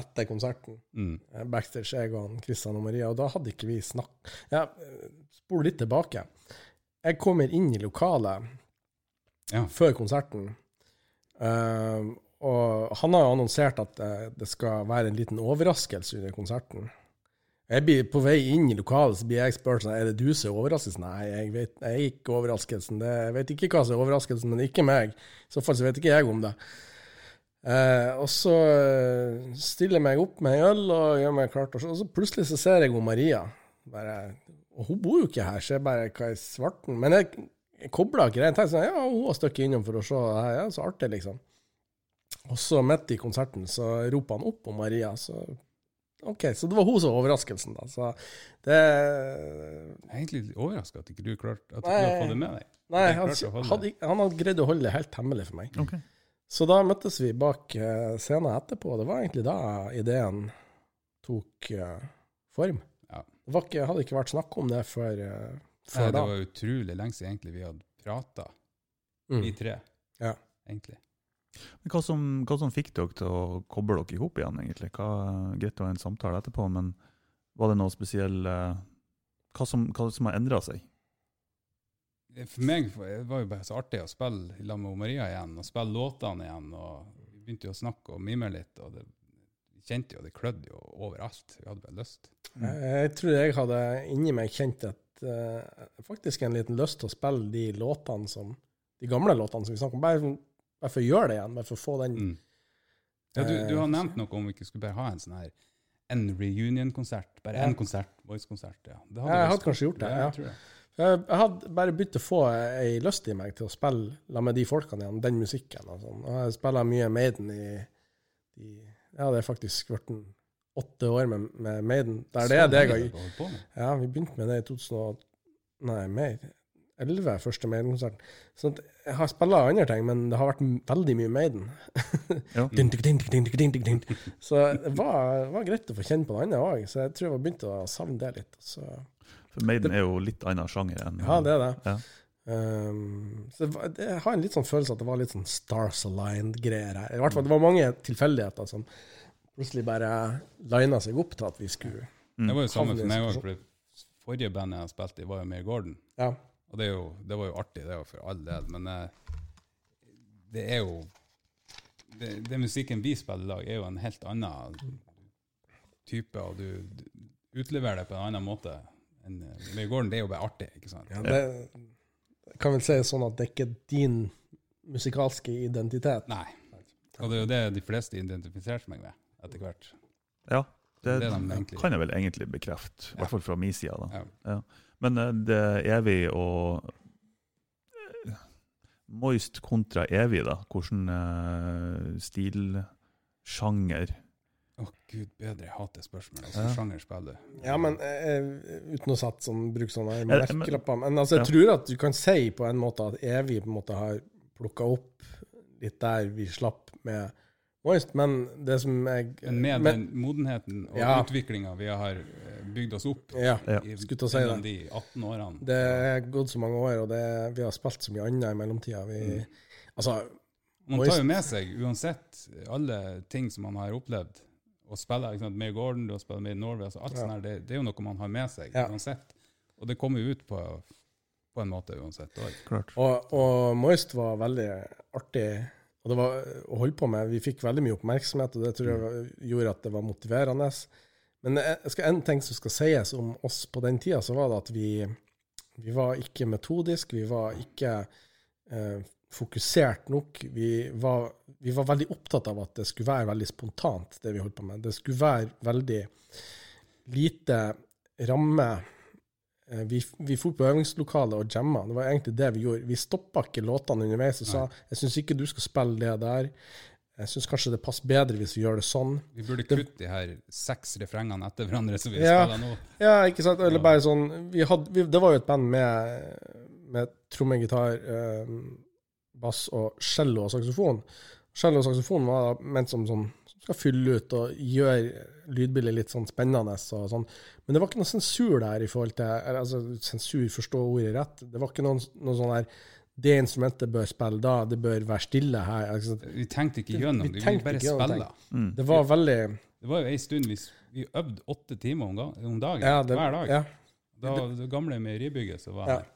etter konserten, Mm. eh, backstage, jeg og han, Kristian og Maria, og da hadde ikke vi snakk... Ja, eh, spol litt tilbake. Jeg kommer inn i lokalet Ja. før konserten, Uh, og han har jo annonsert at eh, det skal være en liten overraskelse under konserten. Jeg blir På vei inn i lokalet så blir jeg spurt sånn, er det du som er overraskelsen. Nei, jeg vet jeg er ikke overraskelsen. Det, jeg vet ikke hva som er overraskelsen, men ikke meg. I så fall så vet ikke jeg om det. Eh, og så eh, stiller jeg meg opp med ei øl og gjør meg klart, og så, og så plutselig så ser jeg hun Maria. Bare, og hun bor jo ikke her, så jeg bare Hva er svarten? Men jeg, jeg kobla ikke det. Jeg tenkte sånn, ja, hun har stukket innom for å se det her. Ja, så artig, liksom. Og så midt i konserten så roper han opp om Maria. Så OK, så det var hun som var overraskelsen, da. Så det Jeg er egentlig litt overraska at ikke du klarte at du Nei. hadde fått det med deg. Nei, han, hadde, han hadde greid å holde det helt hemmelig for meg. Okay. Så da møttes vi bak eh, scenen etterpå. Det var egentlig da ideen tok eh, form. Var ikke, hadde ikke vært snakk om det før, før Nei, da. det var utrolig lenge siden egentlig vi hadde prata, Mm. vi tre. Ja. Egentlig. Men hva som, hva som fikk dere til å koble dere i hop igjen, egentlig? Hva, greit å ha en samtale etterpå, men var det noe spesiell eh, Hva som, hva som har endra seg? For meg det var jo bare så artig å spille i lag med Maria igjen, og spille låtene igjen. og Vi begynte jo å snakke og mime litt, og det, kjente jo det klødde jo overalt. Vi hadde bare lyst. Jeg, jeg tror jeg hadde inni meg kjent et, uh, faktisk en liten lyst til å spille de låtene som De gamle låtene som vi snakker om. Bare, bare for å gjøre det igjen. Bare for å få den Mm. Ja, du, du har Eh, nevnt noe om vi ikke skulle bare ha en sånn her en reunion-konsert. Bare Ja. konsert, Boys-konsert. Ja. Det Jeg hadde lyst kanskje gjort det, Ja, jeg tror det. Jeg, hadde bare begynt å få ei lyst i meg til å spille la med de folkene igjen, den musikken. Og sånn. Og jeg spiller mye Maiden i, i Ja, det er faktisk en åtte år med, med Maiden. Det er det jeg lenge har. Ja, vi begynte med det i 2000 Nei, mer. 11, første Maiden-konserten. Så jeg har spilla andre ting, men det har vært veldig mye Maiden. Ja. Så det var, var greit å få kjenne på det andre òg, så jeg tror jeg begynte å savne det litt. Så, For Maiden er jo litt annen sjanger enn ja, det er det. Ja. Um, så det jeg har en litt sånn følelse at det var litt sånn Stars Aligned-greier her. I hvert fall, Det var mange tilfeldigheter som plutselig bare lina seg opp til at vi skulle Mm. Det var jo samme for meg òg, for det forrige bandet jeg spilte i, var jo Mere Gordon. Ja. Og det, er jo, det var jo artig, det var for all del, men eh, det er jo det, det musikken vi spiller i dag, er jo en helt annen type, og du, du utleverer det på en annen måte. enn med Gordon, det er jo bare artig, ikke sant? Ja, det kan vel si sånn at det er ikke din musikalske identitet. Nei. Og det er jo det de fleste identifiserer seg med, etter hvert. Ja, det, Det er de kan jeg vel egentlig bekrefte. I Ja. hvert fall fra min side. da. Ja. Men eh, det evig og eh, Moist kontra evig, da. Hvordan uh, stilsjanger Å, gud bedre, jeg hater spørsmål. Altså, Ja. Sjanger spiller du? Ja, men eh, uten å satt sånn, bruke sånne men- merkelapper Men altså, jeg Ja. tror at du kan si på en måte at Evig på en måte har plukka opp litt der vi slapp med Moist, men det som jeg Men med men- den modenheten og Ja. utviklinga vi har eh, bygd oss opp Ja. Ja. i, Skulle til å si det. de 18 årene Det er gått så mange år, og det, vi har spilt så mye annet i mellomtida. Mm. Altså, Man tar jo med seg uansett alle ting som man har opplevd. Å spille ikke sant, med Gordon, du har spilt med i Norway, altså alt Ja. sånt her, det, det er jo noe man har med seg Ja. uansett. Og det kommer jo ut på, på en måte uansett og, og Moist var veldig artig og det var å holde på med. Vi fikk veldig mye oppmerksomhet, og det tror jeg gjorde at det var motiverende. Men jeg skal, en ting som skal sies om oss på den tida, så var det at vi, vi var ikke metodisk, vi var ikke eh, fokusert nok. Vi var, vi var veldig opptatt av at det skulle være veldig spontant, det vi holdt på med. Det skulle være veldig lite ramme. Eh, Vi, vi for på øvingslokalet og jamma. Det var egentlig det vi gjorde. Vi stoppa ikke låtene underveis og sa jeg syns ikke du skal spille det der. Jeg syns kanskje det passer bedre hvis vi gjør det sånn. Vi burde kutte de her seks refrengene etter hverandre som vi Ja. spiller nå. Ja, ikke sant? Eller bare sånn vi hadde, vi, Det var jo et band med, med tromme, gitar, eh, bass og cello og saksofon. Cello og saksofon var ment som sånn skal fylle ut og gjøre lydbildet litt sånn spennende og sånn. Men det var ikke noe sensur der i forhold til altså, Sensur, forstå ordet rett. Det var ikke noen, noe sånn der Det instrumentet bør spille da, det bør være stille her. Altså. Vi tenkte ikke gjennom det, vi tenkte bare spilla. Mm. Det var veldig Det var jo ei stund vi, vi øvde åtte timer om dagen, ja, det, hver dag. Ja. Da det gamle meieribygget som var Ja. her.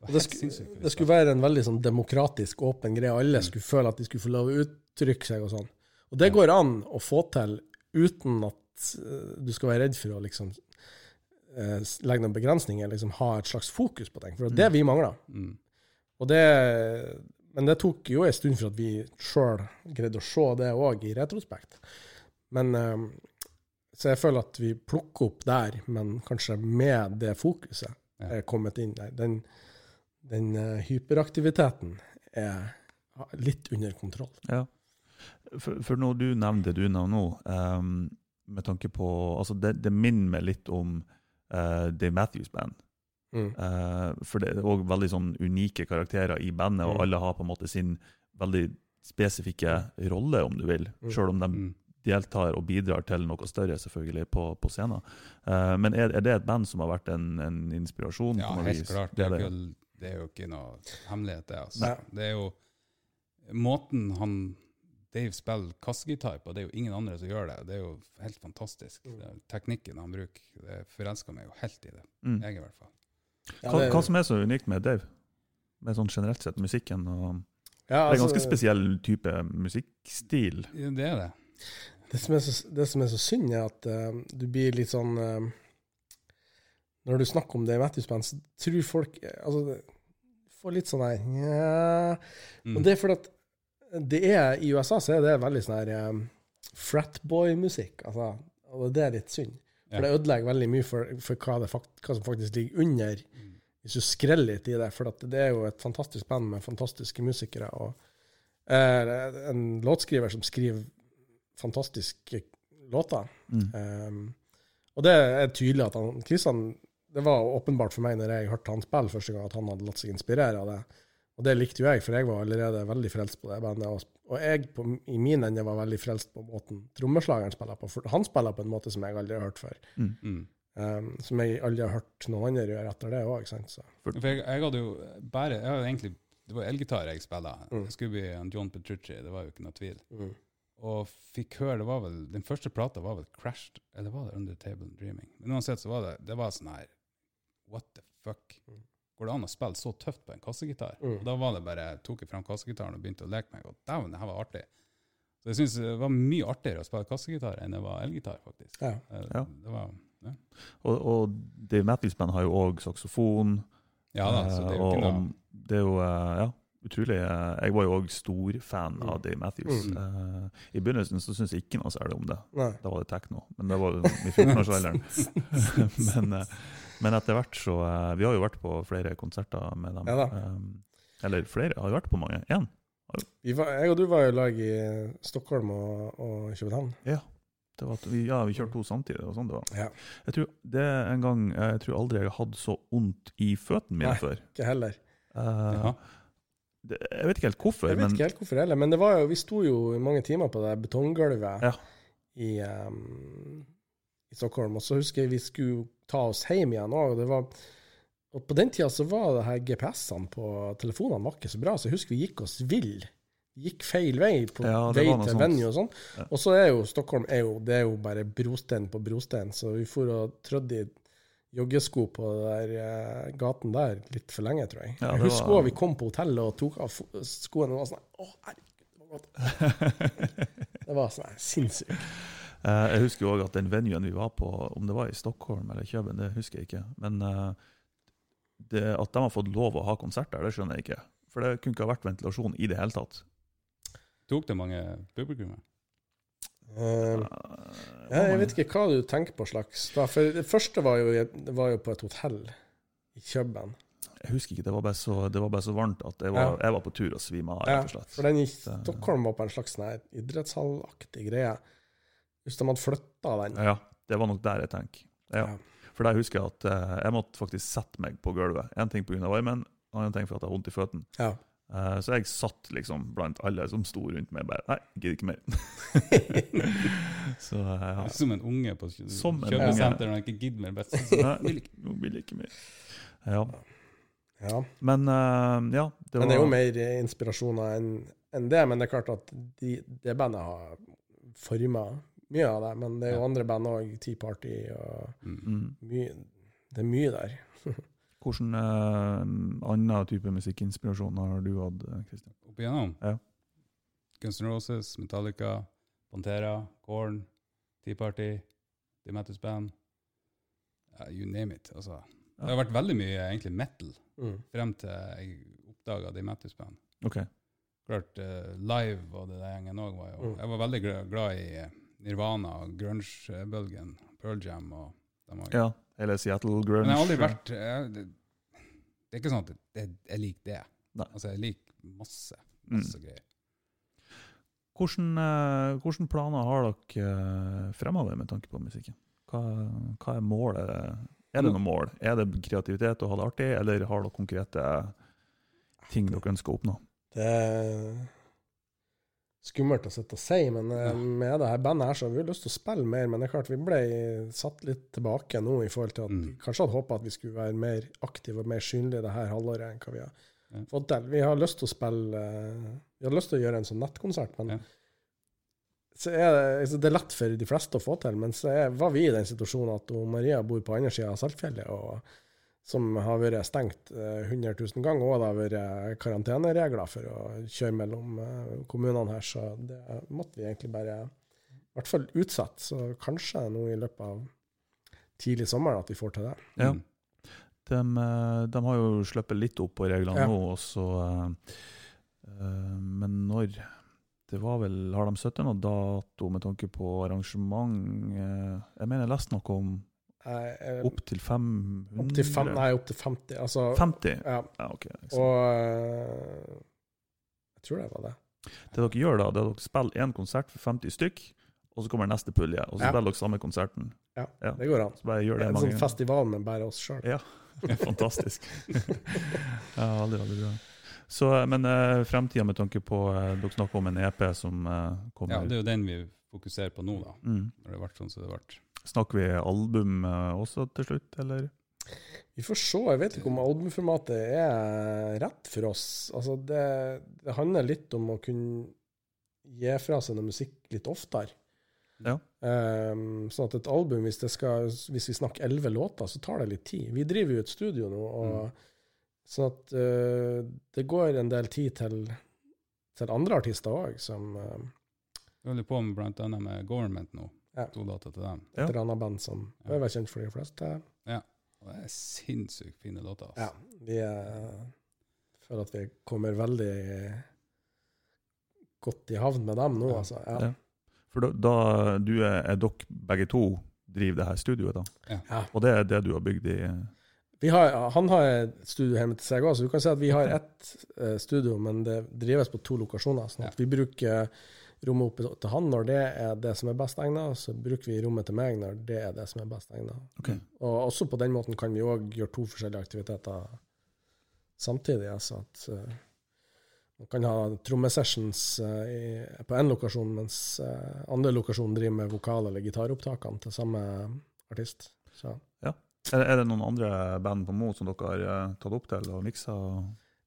Det Og det, sku, det skulle være en veldig sånn demokratisk, åpen greie. Alle Mm. skulle føle at de skulle få lov å uttrykke seg og sånn. Og det går an å få til uten at eh, du skal være redd for å liksom eh, legge noen begrensninger, liksom ha et slags fokus på ting. For det er det vi mangler. Mm. Og det, men det tok jo en stund for at vi sjøl greide å se det òg, i retrospekt. Men eh, Så jeg føler at vi plukker opp der, men kanskje med det fokuset er kommet inn der. Den, den eh, hyperaktiviteten er litt under kontroll. Ja. For, for når du nevner det du nevner nå, um, med tanke på altså det, det minner meg litt om uh, Dave Matthews Band. Mm. Uh, for det er òg veldig sånn unike karakterer i bandet, og Mm. alle har på en måte sin veldig spesifikke rolle, om du vil. Mm. Selv om de Mm. deltar og bidrar til noe større selvfølgelig på, på scenen. Uh, men er, er det et band som har vært en, en inspirasjon? Ja, helt klart. Det er det. Det er jo ikke noe hemmelighet, det. Altså. Nei. Det er jo måten han Dave spiller kassegitar på, det er jo ingen andre som gjør det. Det er jo helt fantastisk. Mm. Det teknikken han bruker, det forelsker meg jo helt i det. Mm. Jeg i hvert fall. Ja, Hva, det- hva som er så unikt med Dave? Med sånn generelt sett musikken og ja, Det er en altså, ganske spesiell type musikkstil. Det er det. Det som er så, det som er så synd, er at uh, du blir litt sånn eh, Når du snakker om det i Matthews Band, så tror folk altså, Får litt sånn her ja. Mm. Og det er fordi at det er I USA så er det veldig sånn her um, fratboy-musikk. Altså, og det er litt synd. For det ødelegger veldig mye for, for hva, det fakt, hva som faktisk ligger under, Mm. hvis du skreller litt i det. For det er jo et fantastisk band med fantastiske musikere. Og eh, en låtskriver som skriver fantastiske låter. Mm. Um, og det er tydelig at han Kristian Det var åpenbart for meg når jeg hørte han spille første gang, at han hadde latt seg inspirere av det. Og det likte jo jeg, for jeg var allerede veldig frelst på det bandet. Og, jeg på, i min ende var veldig frelst på måten trommeslageren spiller på. For han spiller på en måte som jeg aldri har hørt før. Mm. Um, som jeg aldri har hørt noen andre gjøre etter det òg. For jeg, jeg hadde jo bare jeg hadde egentlig, Det var elgitar jeg spilla. Mm. Jeg skulle bli en John Petrucci, det var jo ikke noe tvil. Mm. Og fikk høre det var vel, Den første plata var vel 'Crashed', eller var det 'Under Table Dreaming'? Men uansett så var det det var sånn her What the fuck? Går det an å spille så tøft på en kassegitar? Mm. Og da var det bare, tok jeg fram kassegitaren og begynte å leke meg, og dæven, det her var artig. Så jeg syns det var mye artigere å spille kassegitar enn det var elgitar, faktisk. Ja. Eh, Ja. Det var, Og, og Dave Matthews Band har jo òg saksofon. ja da, så det er jo Eh, ikke det. noe det er jo eh, ja, utrolig Jeg var jo òg stor fan Mm. av Dave Matthews. Mm. Uh, I begynnelsen så syntes jeg ikke noe særlig om det. Nei. Da var det tekno. Men det var jo i 14-årsalderen. men, men etter hvert så eh, Vi har jo vært på flere konserter med dem. Ja da. Eh, eller flere. Har jo vært på mange. Én. Vi var, jeg og du var i lag i Stockholm og, og København. Det var vi, ja, vi kjørte to samtidig. og sånn det var. Ja. Jeg tror det en gang, jeg tror aldri jeg har hatt så vondt i føttene mine Nei. før. Ikke heller. Uh, det, jeg vet ikke helt hvorfor, Jeg vet men ikke helt hvorfor heller, men det var jo, vi sto jo i mange timer på det betonggulvet Ja. i, um, i Stockholm. Og så husker jeg vi skulle ta oss hjem igjen òg. Og, det var- på den tida så var det her GPS-ene på telefonene var ikke så bra, så jeg husker vi gikk oss vill. Gikk feil vei på Ja, vei til venue og sånn. Ja. Og så er jo Stockholm er jo, det er jo bare brostein på brostein, så vi for og trødde i joggesko på der uh, gaten der litt for lenge, tror jeg. Ja, jeg husker var- vi kom på hotellet og tok av skoene og var sånn Å, herregud, det var godt. Det var sånn sinnssykt. Eh, jeg husker jo òg at den venuen vi var på, om det var i Stockholm eller Køben, det husker jeg ikke. Men eh, det, at de har fått lov å ha konsert der, det skjønner jeg ikke. For det kunne ikke ha vært ventilasjon i det hele tatt. Tok det mange publikummer? Uh, Eh, jeg vet ikke hva du tenker på slags da, For det første var jo, var jo på et hotell i København. Jeg husker ikke, det var bare så, det var bare så varmt at jeg var, jeg var på tur og svima av, Ja, rett og slett. for den i Stockholm var på en slags sånn idrettshallaktig greie. Hvis de hadde flytta den. Ja, det var nok der jeg tenker. Ja. Ja. For der husker jeg at eh, jeg måtte faktisk sette meg på gulvet. En ting pga. varmen, en annen ting for at jeg har vondt i føttene. Ja. Eh, så jeg satt liksom blant alle som sto rundt meg, bare Nei, gidder ikke mer. så eh, ja. Som en unge på Som en når og ikke gidder mer. Best. Nei, vil ikke, nå vil jeg ikke mer. Ja. ja. Men eh, ja, det var Men det er jo mer inspirasjoner enn enn det. Men det er klart at de, det bandet har forma mye av det. Men det er jo Ja. andre band òg, Tea Party og Mm. mm. mye Det er mye der. Hvilken uh, annen type musikkinspirasjon har du hatt, Kristian? Opp igjennom. Ja. Guns N' Roses, Metallica, Pantera, Korn, Tea Party, The Mattis Band. Uh, you name it. Altså. Det har vært veldig mye egentlig metal Mm. frem til jeg oppdaga The Mattis Band. Okay. Klart uh, Live og det der gjengen òg var jo Mm. Jeg var veldig glad i eh, Nirvana grunge-bølgen, Pearl Jam og de har, Ja, eller Seattle Grunge. Men jeg har aldri vært jeg, det, det er ikke sånn at jeg, jeg liker det. Nei. Altså, jeg liker masse, Mm. masse greier. Hvordan, eh, hvordan planer har dere eh, fremover med tanke på musikken? Hva, hva er målet? Er det noe mål? Er det kreativitet å ha det artig, eller har dere konkrete ting dere ønsker å oppnå? Det skummelt å sitte og si, men eh, Ja. med det her bandet her så har vi lyst til å spille mer. Men det er klart vi ble satt litt tilbake nå i forhold til at Mm. kanskje hadde håpa at vi skulle være mer aktive og mer synlige det her halvåret enn hva vi har Ja. fått til. Vi har lyst til å spille eh, Vi har lyst til å gjøre en sånn nettkonsert, men Ja. så er det, altså, det er lett for de fleste å få til. Men så er, var vi i den situasjonen at Maria bor på andre sida av Saltfjellet. og som har vært stengt eh, 100 000 ganger, og det har vært karanteneregler for å kjøre mellom eh, kommunene her, så det måtte vi egentlig bare i hvert fall utsette. Så kanskje nå i løpet av tidlig sommer at vi får til det. Ja. Mm. De, eh, de har jo sluppet litt opp på reglene Ja. nå, og så eh, eh, Men når Det var vel Har de satt noe dato med tanke på arrangement? Eh, jeg mener jeg leste noe om Eh, Opptil 500? opp til fem, nei, opp til 50. Altså, 50? Ja, Ja, ok. og eh, jeg tror det var det. Det dere gjør da, det er at dere spiller én konsert for 50 stykk, og så kommer neste pulje, og så Ja. spiller dere samme konserten. Ja, Ja. det går an. Så bare gjør det En mange sånn festival men bare oss sjøl. Ja, fantastisk. ja, veldig, veldig bra. Så, men uh, fremtida med tanke på uh, Dere snakker om en EP som uh, kommer. Ja, det er jo den vi fokuserer på nå, da. mm. Når det har vært sånn som det har vært. Snakker vi album eh, også til slutt, eller? Vi får se. Jeg vet ikke om albumformatet er rett for oss. Altså, det, det handler litt om å kunne gi fra seg noe musikk litt oftere. Ja. Um, sånn at et album, hvis, det skal, hvis vi snakker elleve låter, så tar det litt tid. Vi driver jo et studio nå, og sånn at uh, det går en del tid til, til andre artister òg, som uh, Vi holder på med annet med Government nå. Ja. To låter til dem. Ja. et eller annet band som Ja. er kjent for de fleste. Og det er sinnssykt fine låter. Altså. Ja, vi er, føler at vi kommer veldig godt i havn med dem nå, Ja. altså. Ja. Ja. For da, da du er, er dere begge to driver det her studioet, da? Ja. Og det er det du har bygd i Vi har, han har et studio hjemme til seg òg, så du kan si at vi har ett eh, studio, men det drives på to lokasjoner. sånn at Ja. vi bruker rommet oppe til han når det er det som er best egnet, så bruker vi rommet til meg når det er det som er best egnet. Okay. Og også på den måten kan vi òg gjøre to forskjellige aktiviteter samtidig. Altså at uh, man kan ha trommesessions uh, i- på én lokasjon, mens uh, andre lokasjon driver med vokal- eller gitaropptakene til samme artist. Så Er, er det noen andre band på Mo som dere har tatt opp til og miksa?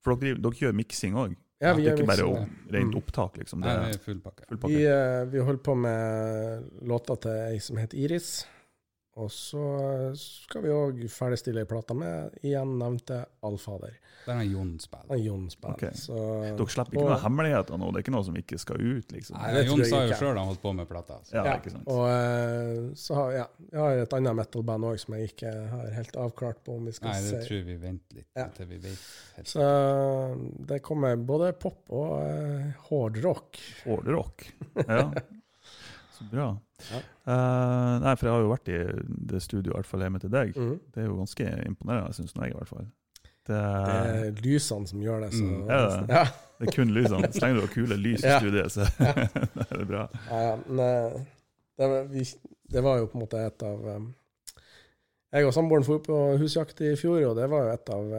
For dere, dere gjør miksing òg? Ja, vi det er gjør ikke bare rent Mm. opptak, liksom? Det Nei, er det er full pakke. full Vi, eh, vi holder på med låta til ei som heter Iris. Og så skal vi òg ferdigstille ei plate med igjen nevnte Allfader. Den er Jon spiller. Jon spiller. Okay. Så, Dere slipper ikke og- noen hemmeligheter nå? Det er ikke noe som ikke skal ut, liksom? Nei, det Jon sa jo sjøl han holdt på med plata. Så. Ja, Ja, ikke sant? Og eh, så har ja, jeg har et annet metal-band òg som jeg ikke har helt avklart på om vi skal se. Nei, det tror vi venter litt Ja. til vi vet. Helt. Så det kommer både pop og uh, hård rock. Hårdrock. Ja. Så bra. Ja. Eh, nei, for jeg har jo vært i det studioet, i hvert fall hjemme til deg. Mm. Det er jo ganske imponerende, syns jeg i hvert fall. Det, Det er lysene som gjør det. Så, Mm, er det? Ja, det er kun lysene. Så lenge du har kule lys i studiet, så da er det bra. ja, men eh, det, var, vi, det var jo på en måte et av um, Jeg og samboeren dro på husjakt i fjor, og det var jo et av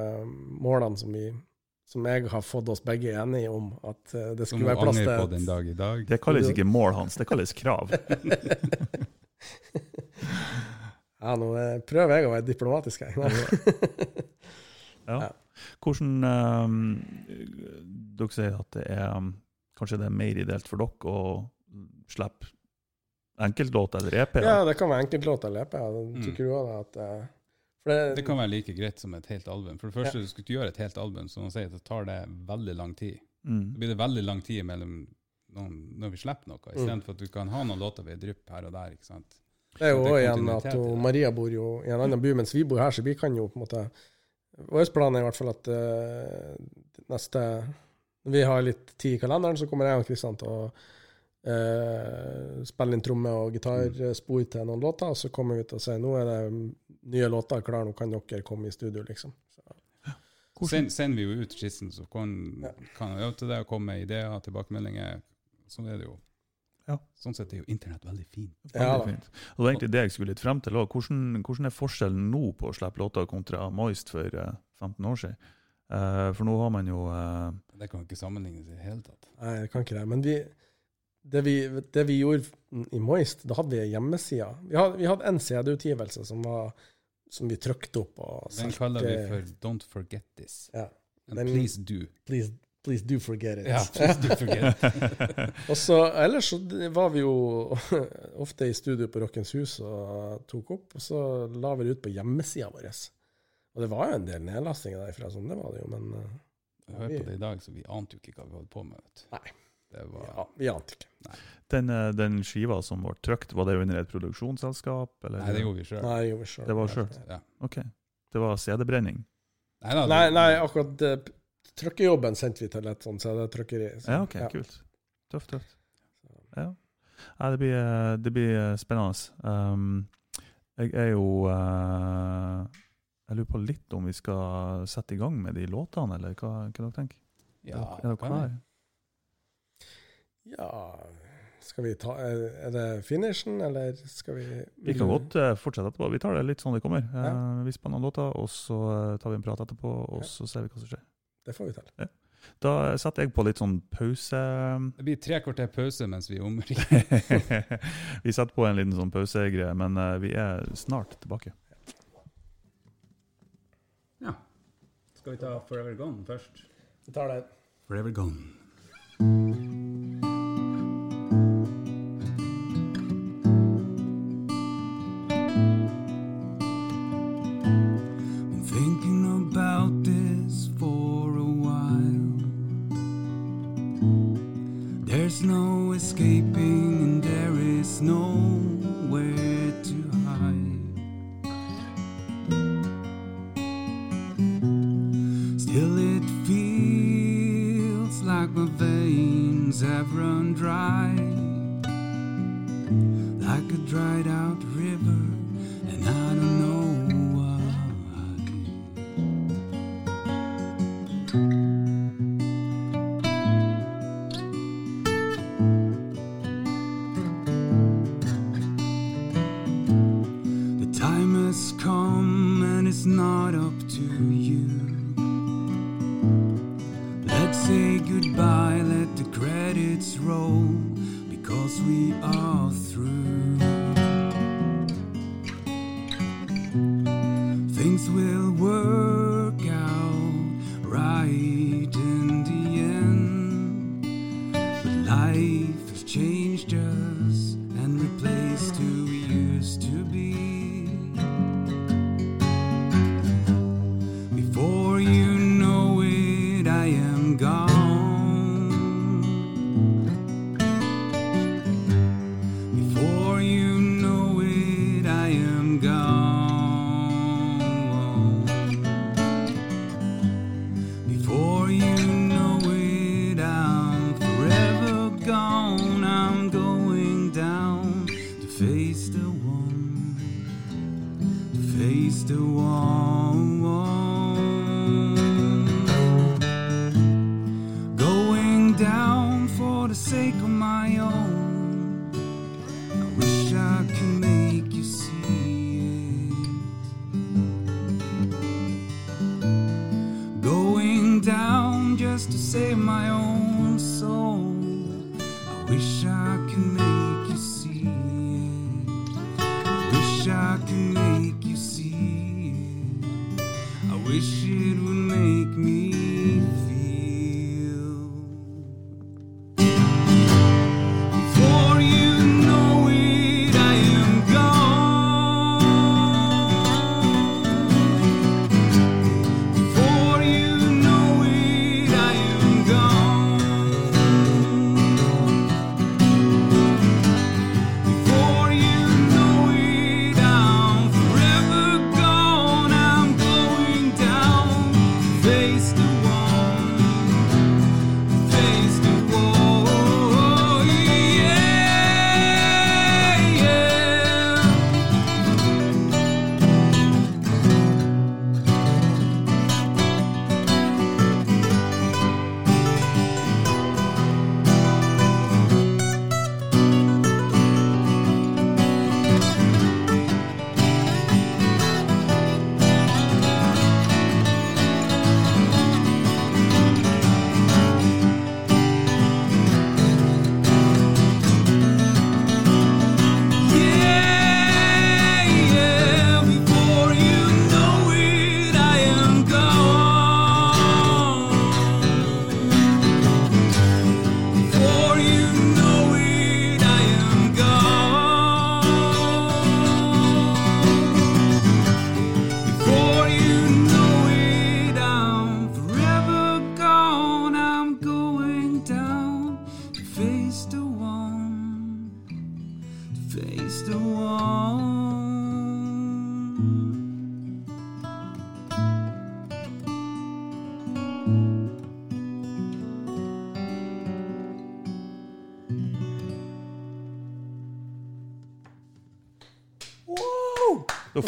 målene som, vi, som jeg har fått oss begge enige om. At eh, det skulle være plass angrer på til den dag i dag. Det kalles ikke mål hans, det kalles krav. Ja, nå eh, prøver jeg å være diplomatisk her. Ja. Ja. Hvordan um, Dere sier at det er um, Kanskje det er mer ideelt for dere å slippe enkeltlåt eller EP? Ja, det kan være enkeltlåt eller EP. Mm. Tykker du òg det? At, for det, Det kan være like greit som et helt album. For det første, du skulle gjøre et helt album, som man sier, så tar det veldig lang tid. Mm. Da blir det veldig lang tid mellom noen, når vi slipper noe, Mm. istedenfor at du kan ha noen låter ved drypp her og der. ikke sant? Det er jo også igjen at i. Maria bor jo i en annen by, mens vi bor her, så vi kan jo på en måte Vår plan er i hvert fall at uh, neste Når vi har litt tid i kalenderen, så kommer jeg og Kristian til å uh, spille inn tromme- og gitarspor til noen låter, og så kommer vi til å si nå er det nye låter klare, nå kan dere komme i studio, liksom. Så, Send, sender vi jo ut skissen, så kan, Ja. kan øve til det og komme med ideer tilbakemeldinger. Sånn er det jo. Ja. Sånn sett er jo internett veldig fint. Veldig Ja fint. Og det er egentlig det jeg skulle litt frem til. Hvordan, hvordan er forskjellen nå på å slippe låter kontra Moist for eh, 15 år siden? Uh, for nå har man jo uh, Det kan ikke sammenlignes i det hele tatt. nei, det kan ikke det. Men vi, det, vi, det vi gjorde i Moist, da hadde vi hjemmesida. Vi hadde, en CD-utgivelse som, var- som vi trykte opp Den kaller vi for Don't Forget This. Ja. And Den- please do. Please, please do forget it. Ja, please do forget. Og så, ellers så var vi jo ofte i studio på Rockens Hus og tok opp, og så la vi det ut på hjemmesida vår. Og det var jo en del nedlastinger derfra, sånn det var det jo, men uh, Jeg hører på det i dag, så vi ante jo ikke hva vi holdt på med. Vet. Nei. Det var, ja, vi ante ikke. den, eh, den skiva som ble trykt, var det under et produksjonsselskap? Eller? Nei, det gjorde vi sjøl. Nei, det gjorde vi sjøl. Det var selv. Ja. Ok. Det var CD-brenning? Nei, da, Nei, nei, akkurat uh, trykkejobben sendte vi til et sånt CD-trykkeri. så- Ja, ok, kult. Tøft, tøft. Ja. ja det, blir, eh, det blir spennende. Um, jeg er jo uh, Jeg lurer på litt om vi skal sette i gang med de låtene, eller hva, hva dere tenker Ja, er dere klare? Ja Skal vi ta Er det finishen, eller skal vi Vi kan godt eh, fortsette etterpå. Vi tar det litt sånn det kommer. Ja. Eh, vi spanner noen låter, og så eh, tar vi en prat etterpå, og Ja. så ser vi hva som skjer. Det får vi til. Da setter jeg på litt sånn pause. Det blir tre kvarter pause mens vi omringer. vi setter på en liten sånn pausegreie, men vi er snart tilbake. Ja. Skal vi ta Forever Gone først? Vi tar det. Forever Gone.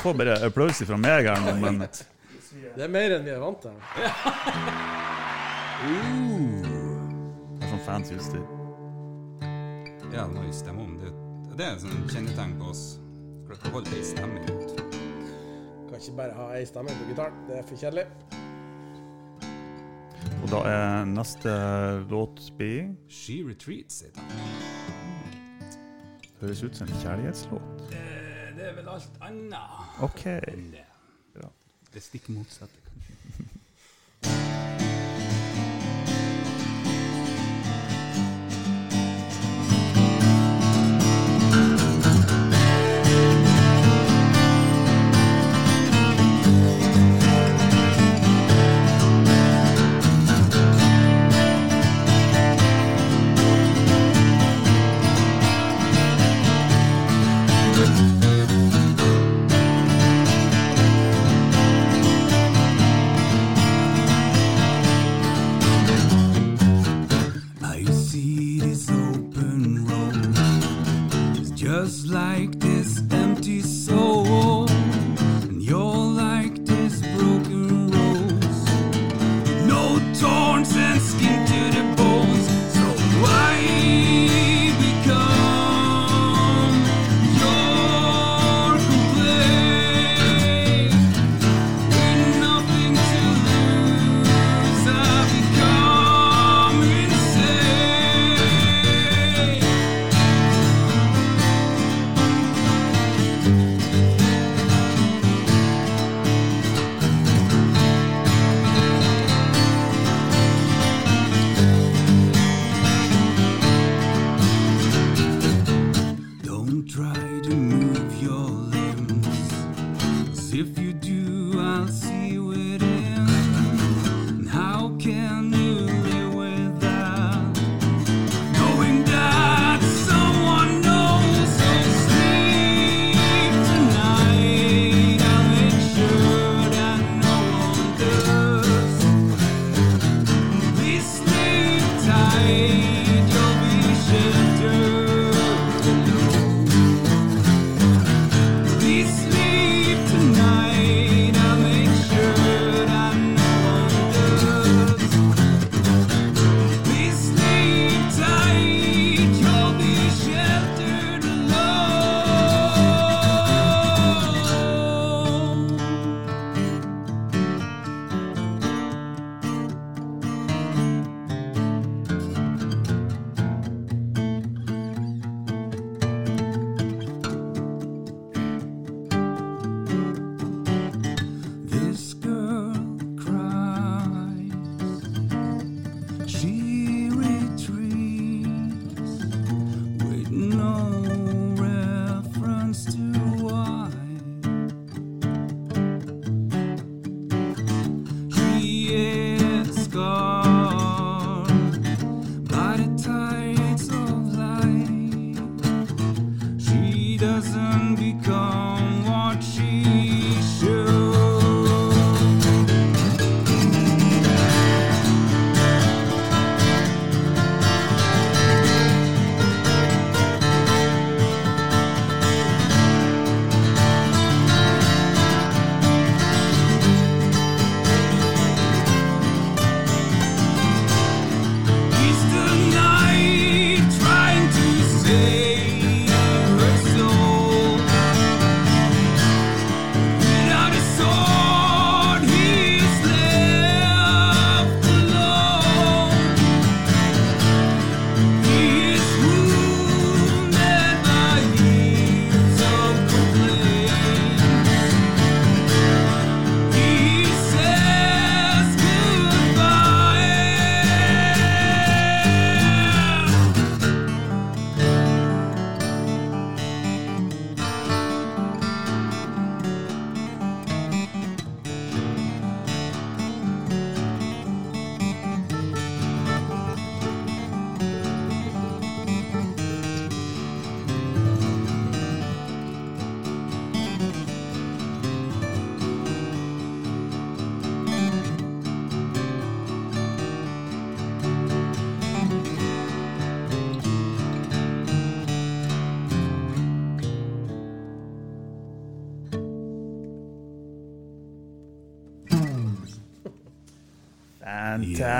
får bare applaus fra meg her nå, men Det er mer enn vi er vant til. Uh. Det er sånn fancy utstyr. Ja, må jo stemme om det. Er et sånn kjennetegn på oss. Klart å holde ei stemme ut. Kan ikke bare ha ei stemme på gitaren. Det er for kjedelig. Og da er neste låt blir She Retreats. Heter den. Høres ut som en kjærlighetslåt det er vel alt annet. Okay. Det, det stikk motsatte.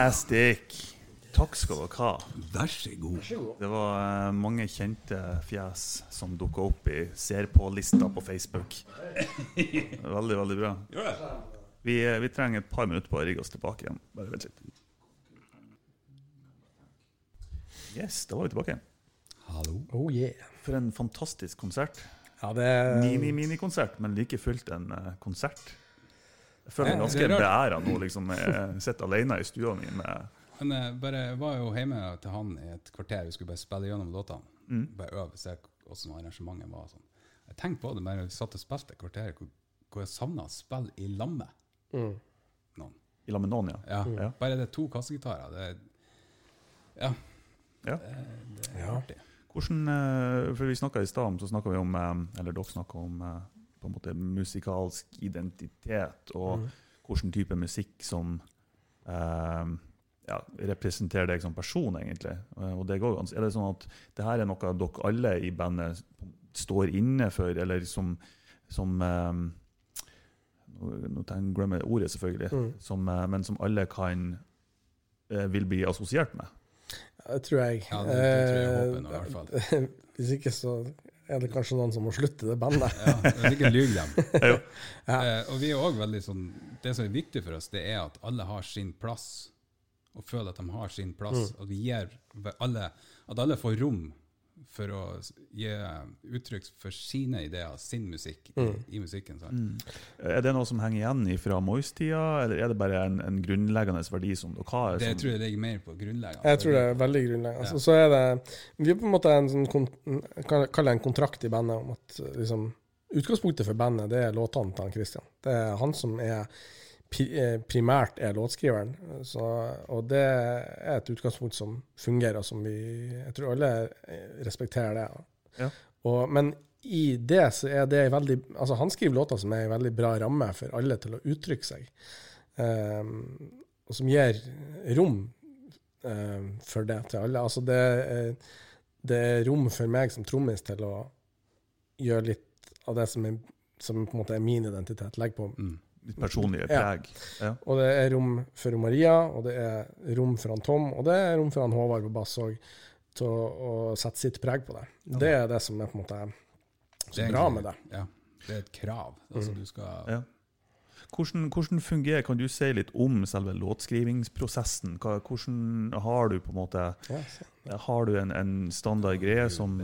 Fantastic! Takk skal dere ha. Vær så god. Det var eh, mange kjente fjes som dukka opp i Ser på-lista på Facebook. Veldig, veldig bra. Vi, eh, vi trenger et par minutter på å rigge oss tilbake igjen. Bare vent litt. Yes, da var vi tilbake. Hallo. Oh yeah. For en fantastisk konsert. Ja, det Mini-minikonsert, men like fullt en eh, konsert. Jeg føler meg ganske beæra nå, liksom. Jeg sitter alene i stua mi med Men jeg bare var jo hjemme til han i et kvarter. Vi skulle bare spille gjennom låtene. Mm. Bare øve, se hvordan arrangementet var. Sånn. Jeg tenkte på det bare vi satt og spilte et kvarter, hvor, hvor jeg savna å spille i lammet. mm. Noen. i lag med noen, ja. Ja, Mm. Bare det er to kassegitarer. Det, er- ja, ja. det, det er Ja. artig. Hvordan, eh, for vi snakket i stad om, så snakka vi om, eh, eller dere snakka om eh, på en måte musikalsk identitet, og Mm. hvilken type musikk som eh, ja, representerer deg som person, egentlig. Eh, og det går, ganske er det sånn at det her er noe dere alle i bandet står inne for, eller som, som eh, Nå glemmer jeg ordet, selvfølgelig. Mm. Som, eh, men som alle kan eh, vil bli assosiert med. Det tror jeg. Ja, det- det tror jeg håper nå, i hvert fall. Hvis ikke så er det kanskje noen som må slutte det bandet. Ja, det er ikke lyg dem. Ja. Eh, og vi er også veldig sånn Det som er viktig for oss, det er at alle har sin plass. Og føler at de har sin plass. Mm. Og vi gir alle, at alle får rom for å gi uttrykk for sine ideer, sin musikk, i, Mm. i musikken. Sant? Er det noe som henger igjen fra Moist-tida, eller er det bare en, en grunnleggende verdi som dere har? Det som- tror jeg ligger mer på grunnleggende. Jeg tror det er veldig grunnleggende. Ja. Altså, så er det Vi er på en måte en sånn det en kontrakt i bandet om at liksom, utgangspunktet for bandet det er låtene til Christian. Det er han som er eh, primært er låtskriveren. Så, og det er et utgangspunkt som fungerer, og som vi Jeg tror alle eh, respekterer det. Ja. Og, men i det så er det veldig Altså, han skriver låter som er en veldig bra ramme for alle til å uttrykke seg. Um, og som gir rom um, for det til alle. Altså det, er- det er rom for meg som trommis til å gjøre litt av det som, er, som på en måte er min identitet. Legge på. Mm. Ditt personlige Ja. preg? Ja. Og det er rom for Maria, og det er rom for han Tom, og det er rom for han Håvard på bass òg, til å, å sette sitt preg på det. Det er det som er på en måte så er bra egentlig- med det. Ja, det er et krav. Altså, Mm. du skal, Ja. Hvordan, hvordan fungerer, Kan du si litt om selve låtskrivingsprosessen? Hva, hvordan har du på en måte Har du en, en standard greie som.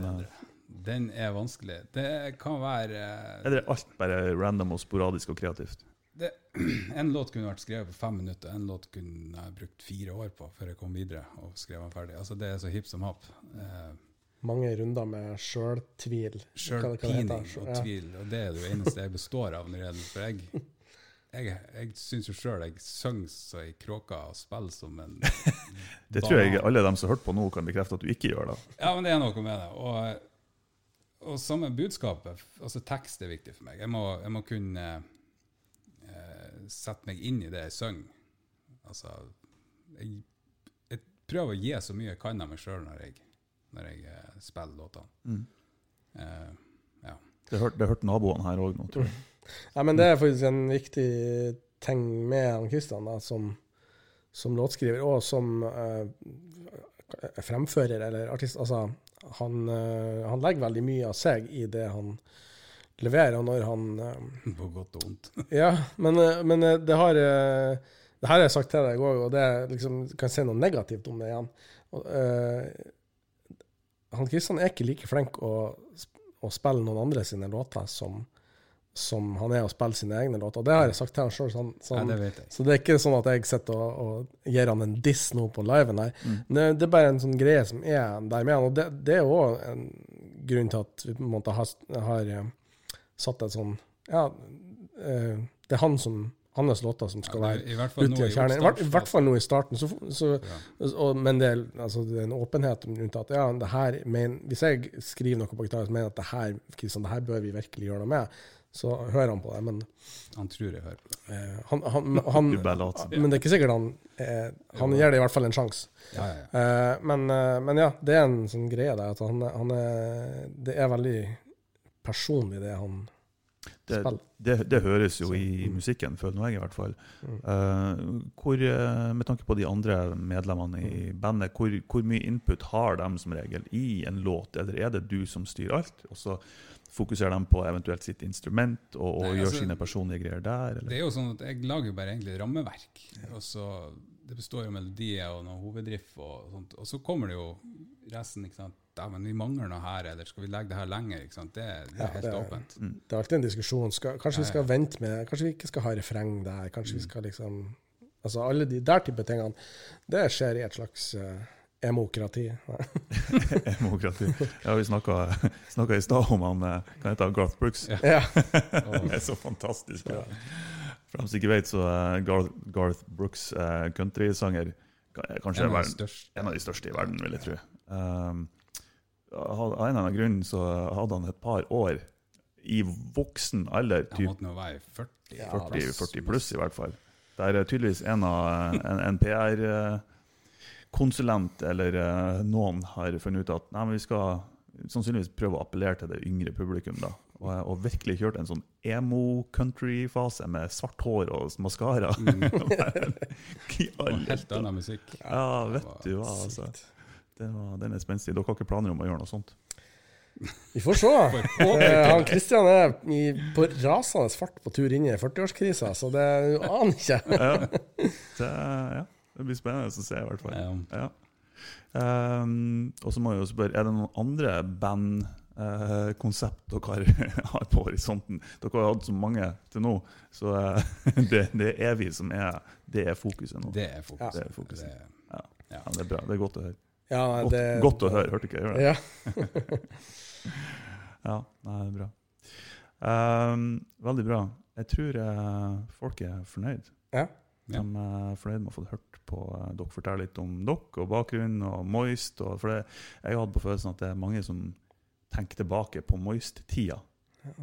Den er vanskelig. Det kan være Er det alt bare random og sporadisk og kreativt? Det, En låt kunne vært skrevet på fem minutter, en låt kunne jeg brukt fire år på før jeg kom videre og skrev den ferdig. Altså Det er så hipp som happ. Eh, Mange runder med sjøltvil. Sjølpining og tvil, og det er det eneste jeg består av. når det For jeg, jeg, jeg syns jo sjøl jeg synger så ei kråke og spiller som en Det tror jeg alle dem som har hørt på nå, kan bekrefte at du ikke gjør. det. Ja, men det er noe med det. Og, og samme budskapet. Altså tekst er viktig for meg. Jeg må, jeg må kunne eh, sette meg inn i det jeg synger. Altså jeg, jeg prøver å gi så mye jeg kan av meg sjøl når når jeg eh, spiller låtene. Mm. Uh, ja. Det hørte hørt naboene her òg nå, tror jeg. Ja, men det er faktisk en viktig ting med han Kristian som, som låtskriver og som uh, fremfører eller artist. Altså, han, uh, han legger veldig mye av seg i det han leverer, når han eh, På godt og vondt. Ja, men, eh, men eh, det har eh, Det her har jeg sagt til deg i går, og det liksom, kan si noe negativt om det igjen. Og, uh, han Kristian er ikke like flink å, å spille noen andre sine låter som, som han er å spille sine egne låter. Det har jeg sagt til han sjøl. Sånn, det så det er ikke sånn at jeg sitter og, og gir han en diss nå på liven her. Mm. Det, er bare en sånn greie som er der med han. Og det, det er òg en grunn til at vi på en måte har, har eh, satt et sånn Ja, eh, det er han som hans låter som skal Ja, være nå ute i kjernen. I hvert, I hvert fall nå i starten. Så, så, Ja. og, men det altså, det er en åpenhet rundt at ja, det her men, hvis jeg skriver noe på gitar som mener at det her, Kristian, det her bør vi virkelig gjøre noe med, så hører han på det. Men Han tror jeg hører på det. eh, han, han, han, men det er ikke sikkert han eh, Han gir det i hvert fall en sjanse. Ja, ja, ja. Eh, men, eh, men ja, det er en sånn greie der at han, han er Det er veldig personlig, det han Det, spiller. det, det høres jo i musikken, føler nå jeg i hvert fall. Mm. Eh, hvor, eh, med tanke på de andre medlemmene i bandet, hvor, hvor mye input har de som regel i en låt? Eller er det du som styrer alt, og så fokuserer de på eventuelt sitt instrument og, og Nei, gjør altså, sine personlige greier der? Det er jo sånn at jeg lager jo bare egentlig rammeverk. Og så Det består jo av melodier og noen hovedriff, og sånt. Og så kommer det jo resten. ikke sant? Ja, men vi mangler noe her, eller skal vi legge det her lenger? ikke sant? Det, det Ja, er helt det er- åpent. Det er alltid en diskusjon. Skal, kanskje vi Ja, ja. skal vente med Kanskje vi ikke skal ha refreng der. Kanskje Mm. vi skal liksom Altså alle de der type tingene. Det skjer i et slags uh, emokrati. emokrati. Ja, vi snakka i stad om han kan hete Garth Brooks. Ja. ja. Han er så fantastisk Ja. For dem som ikke vet, så er Garth, Garth Brooks eh, countrysanger kanskje En av de verden, største. en av de største i verden, vil jeg tro. Um, av en eller annen grunn så hadde han et par år i voksen alder, Han måtte nå være 40. Ja, 40, 40 pluss i hvert fall. Der er tydeligvis en, av, en, en PR-konsulent eller eh, noen har funnet ut at nei, men vi skal sannsynligvis prøve å appellere til det yngre publikum. da. Og, og virkelig kjørt en sånn emo-country-fase med svart hår og maskara. Mm. Og helt annen musikk. Ja, vet du hva, altså. Den, var, den er spenstig. Dere har ikke planer om å gjøre noe sånt? Vi får se. Eh, han Kristian er i, på rasende fart på tur inn i 40-årskrisa, så det aner aner ikke. Ja. Det, ja, det blir spennende å se, i hvert fall. Ja. Ja. Ehm, og så må jeg jo spørre, er det noen andre band-konsept dere har på horisonten? Dere har hatt så mange til nå, så uh, det, det er vi som er, det er fokuset nå. Det er fokus. Det er fokuset. Det- Ja, det er bra. Det er godt å høre. Ja, Godt, det, godt å høre, hørte ikke jeg? Ja. Ja, nei, det er bra. Um, veldig bra. Jeg tror uh, folk er fornøyd. Ja. De er fornøyd med å få hørt på uh, dere fortelle litt om dere og bakgrunnen og Moist. Og, for det, jeg hadde på følelsen at det er mange som tenker tilbake på Moist-tida.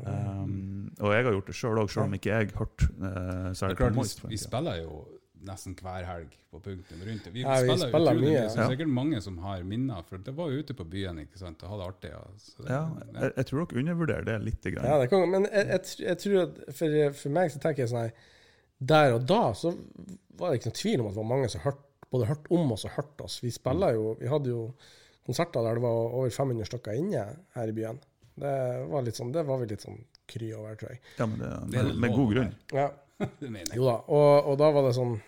Um, og jeg har gjort det sjøl òg, sjøl om ikke jeg hørte uh, særlig på Moist. vi, vi spiller jo nesten hver helg på punktum rundt. Vi, Ja, vi spiller, spiller utrolig mye. Det ja. er sikkert mange som har minner, for det var jo ute på byen ikke sant, og hadde det artig. Ja. Så det, Ja, jeg, jeg tror dere undervurderer det litt. Grann. Ja, det kan, men jeg, jeg, jeg tror at for, for meg så tenker jeg sånn her Der og da så var det ikke noen tvil om at det var mange som hørt, både hørte om oss og hørte oss. Vi spiller jo Vi hadde jo konserter der det var over 500 stykker inne her i byen. Det var litt sånn, det var vi litt sånn kry over, tror jeg. Ja, men det, med, med god grunn. Ja, jo da. Og, og da var det sånn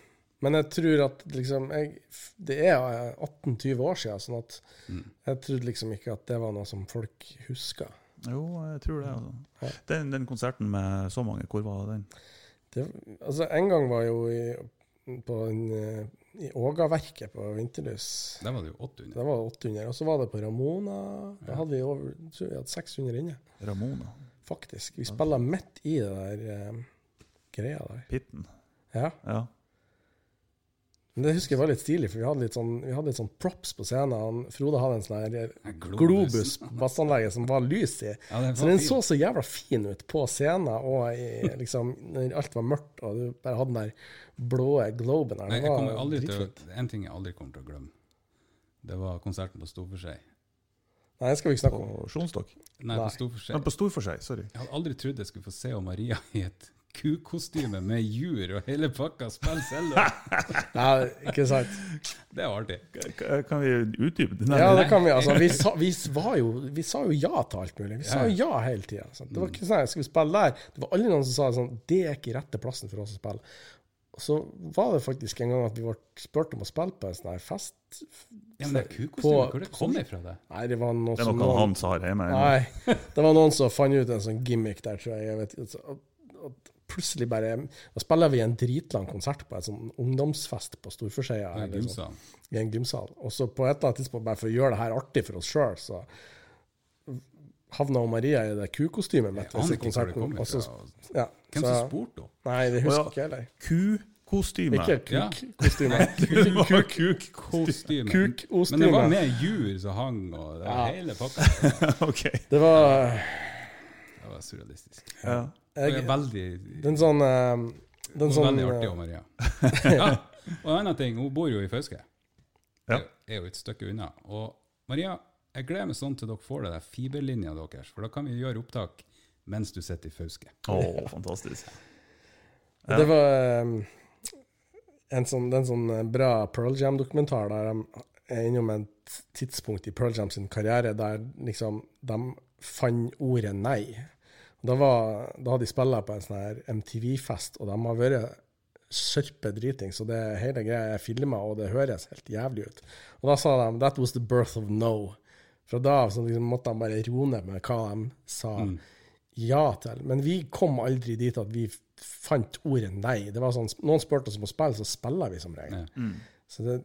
Men jeg tror at liksom jeg, Det er 18-20 år siden, sånn at Mm. jeg trodde liksom ikke at det var noe som folk huska. Jo, jeg tror det. Altså. Ja. Den, den konserten med så mange, hvor var den? Det, altså, en gang var jo i, på en, eh, i Ågaverket på Vinterlys. Der var det jo 800. Da var det 800. Og så var det på Ramona. Da hadde vi over jeg tror vi hadde 600 inne, Ramona? faktisk. Vi spiller midt i det der um, greia der. Pitten? Ja. Ja. Men det husker jeg var litt stilig, for vi hadde litt sånn, vi hadde litt sånn props på scenen. Han, Frode hadde en sånn her Globus. på bassanlegget som var lys i. Ja, var Så den så så jævla fin ut på scenen, og i, liksom, når alt var mørkt, og du bare hadde den der blå globen der. Nei, jeg kommer aldri til å, en ting jeg aldri kommer til å glemme. Det var konserten på Storforskjei. Nei, det skal vi ikke snakke om. På Sjonstokk. Nei, Nei. på Storforskjei. Men på stor for seg, sorry. Jeg hadde aldri trodd jeg skulle få se Maria i et kukostyme med jur og hele pakka spille selv. Nei, ikke sant? Det var artig. K- Kan vi utdype det? Ja, det kan vi. altså. Vi sa, vi var jo, vi sa jo ja til alt mulig. Vi sa jo ja hele tida. Det var ikke sånn skal vi spille der? Det var aldri noen som sa sånn Det er ikke rette plassen for oss å spille. Så var det faktisk en gang at vi ble spurt om å spille på en sånn her fest. Ja, men det er kukostyme, hvor det kom ifra det? Nei, det var noe Det er som noe noen- han sa hjemme. Nei, det var noen som fant ut en sånn gimmick der, tror jeg. jeg vet, og, og plutselig bare Da spiller vi en dritlang konsert på en sånn ungdomsfest på. Ja, eller sånn, I en gymsal. Og så på et eller annet tidspunkt, bare for å gjøre det her artig for oss sjøl, så havna Maria i det kukostymet mitt. Jeg aner ikke hvor det kommer fra. Så- ja, Hvem som spurte henne? Nei, det husker ja. ikke jeg heller. Kukostyme. Ikke Ja. kukkostyme. Det var kuk. Men det var med jur som hang, og det var Ja. hele pakka. OK. Det var Det var surrealistisk. Ja. Jeg er veldig, Den sånn eh, Den Hun sånn veldig artig, eh, Maria. Ja. Og en annen ting, hun bor jo i Fauske. Ja. Er- Er jo et stykke unna. Og Maria, jeg gleder meg sånn til dere får det der fiberlinja deres, for da kan vi gjøre opptak mens du sitter i Fauske. Oh, fantastisk. Ja. Det var um, en sånn, det er en sånn bra Pearl Jam-dokumentar der de er innom et tidspunkt i Pearl Jam sin karriere der liksom de fant ordet nei. Da, var, da hadde de spilt på en sånn her MTV-fest, og de har vært sørpe driting, så det hele greia er filma, og det høres helt jævlig ut. Og da sa de 'That was the birth of no'. Fra da av liksom måtte de bare roe ned med hva de sa Mm. ja til. Men vi kom aldri dit at vi fant ordet nei. Det var sånn, Noen spurte oss om å spille, så spiller vi som regel. Ja. Så det,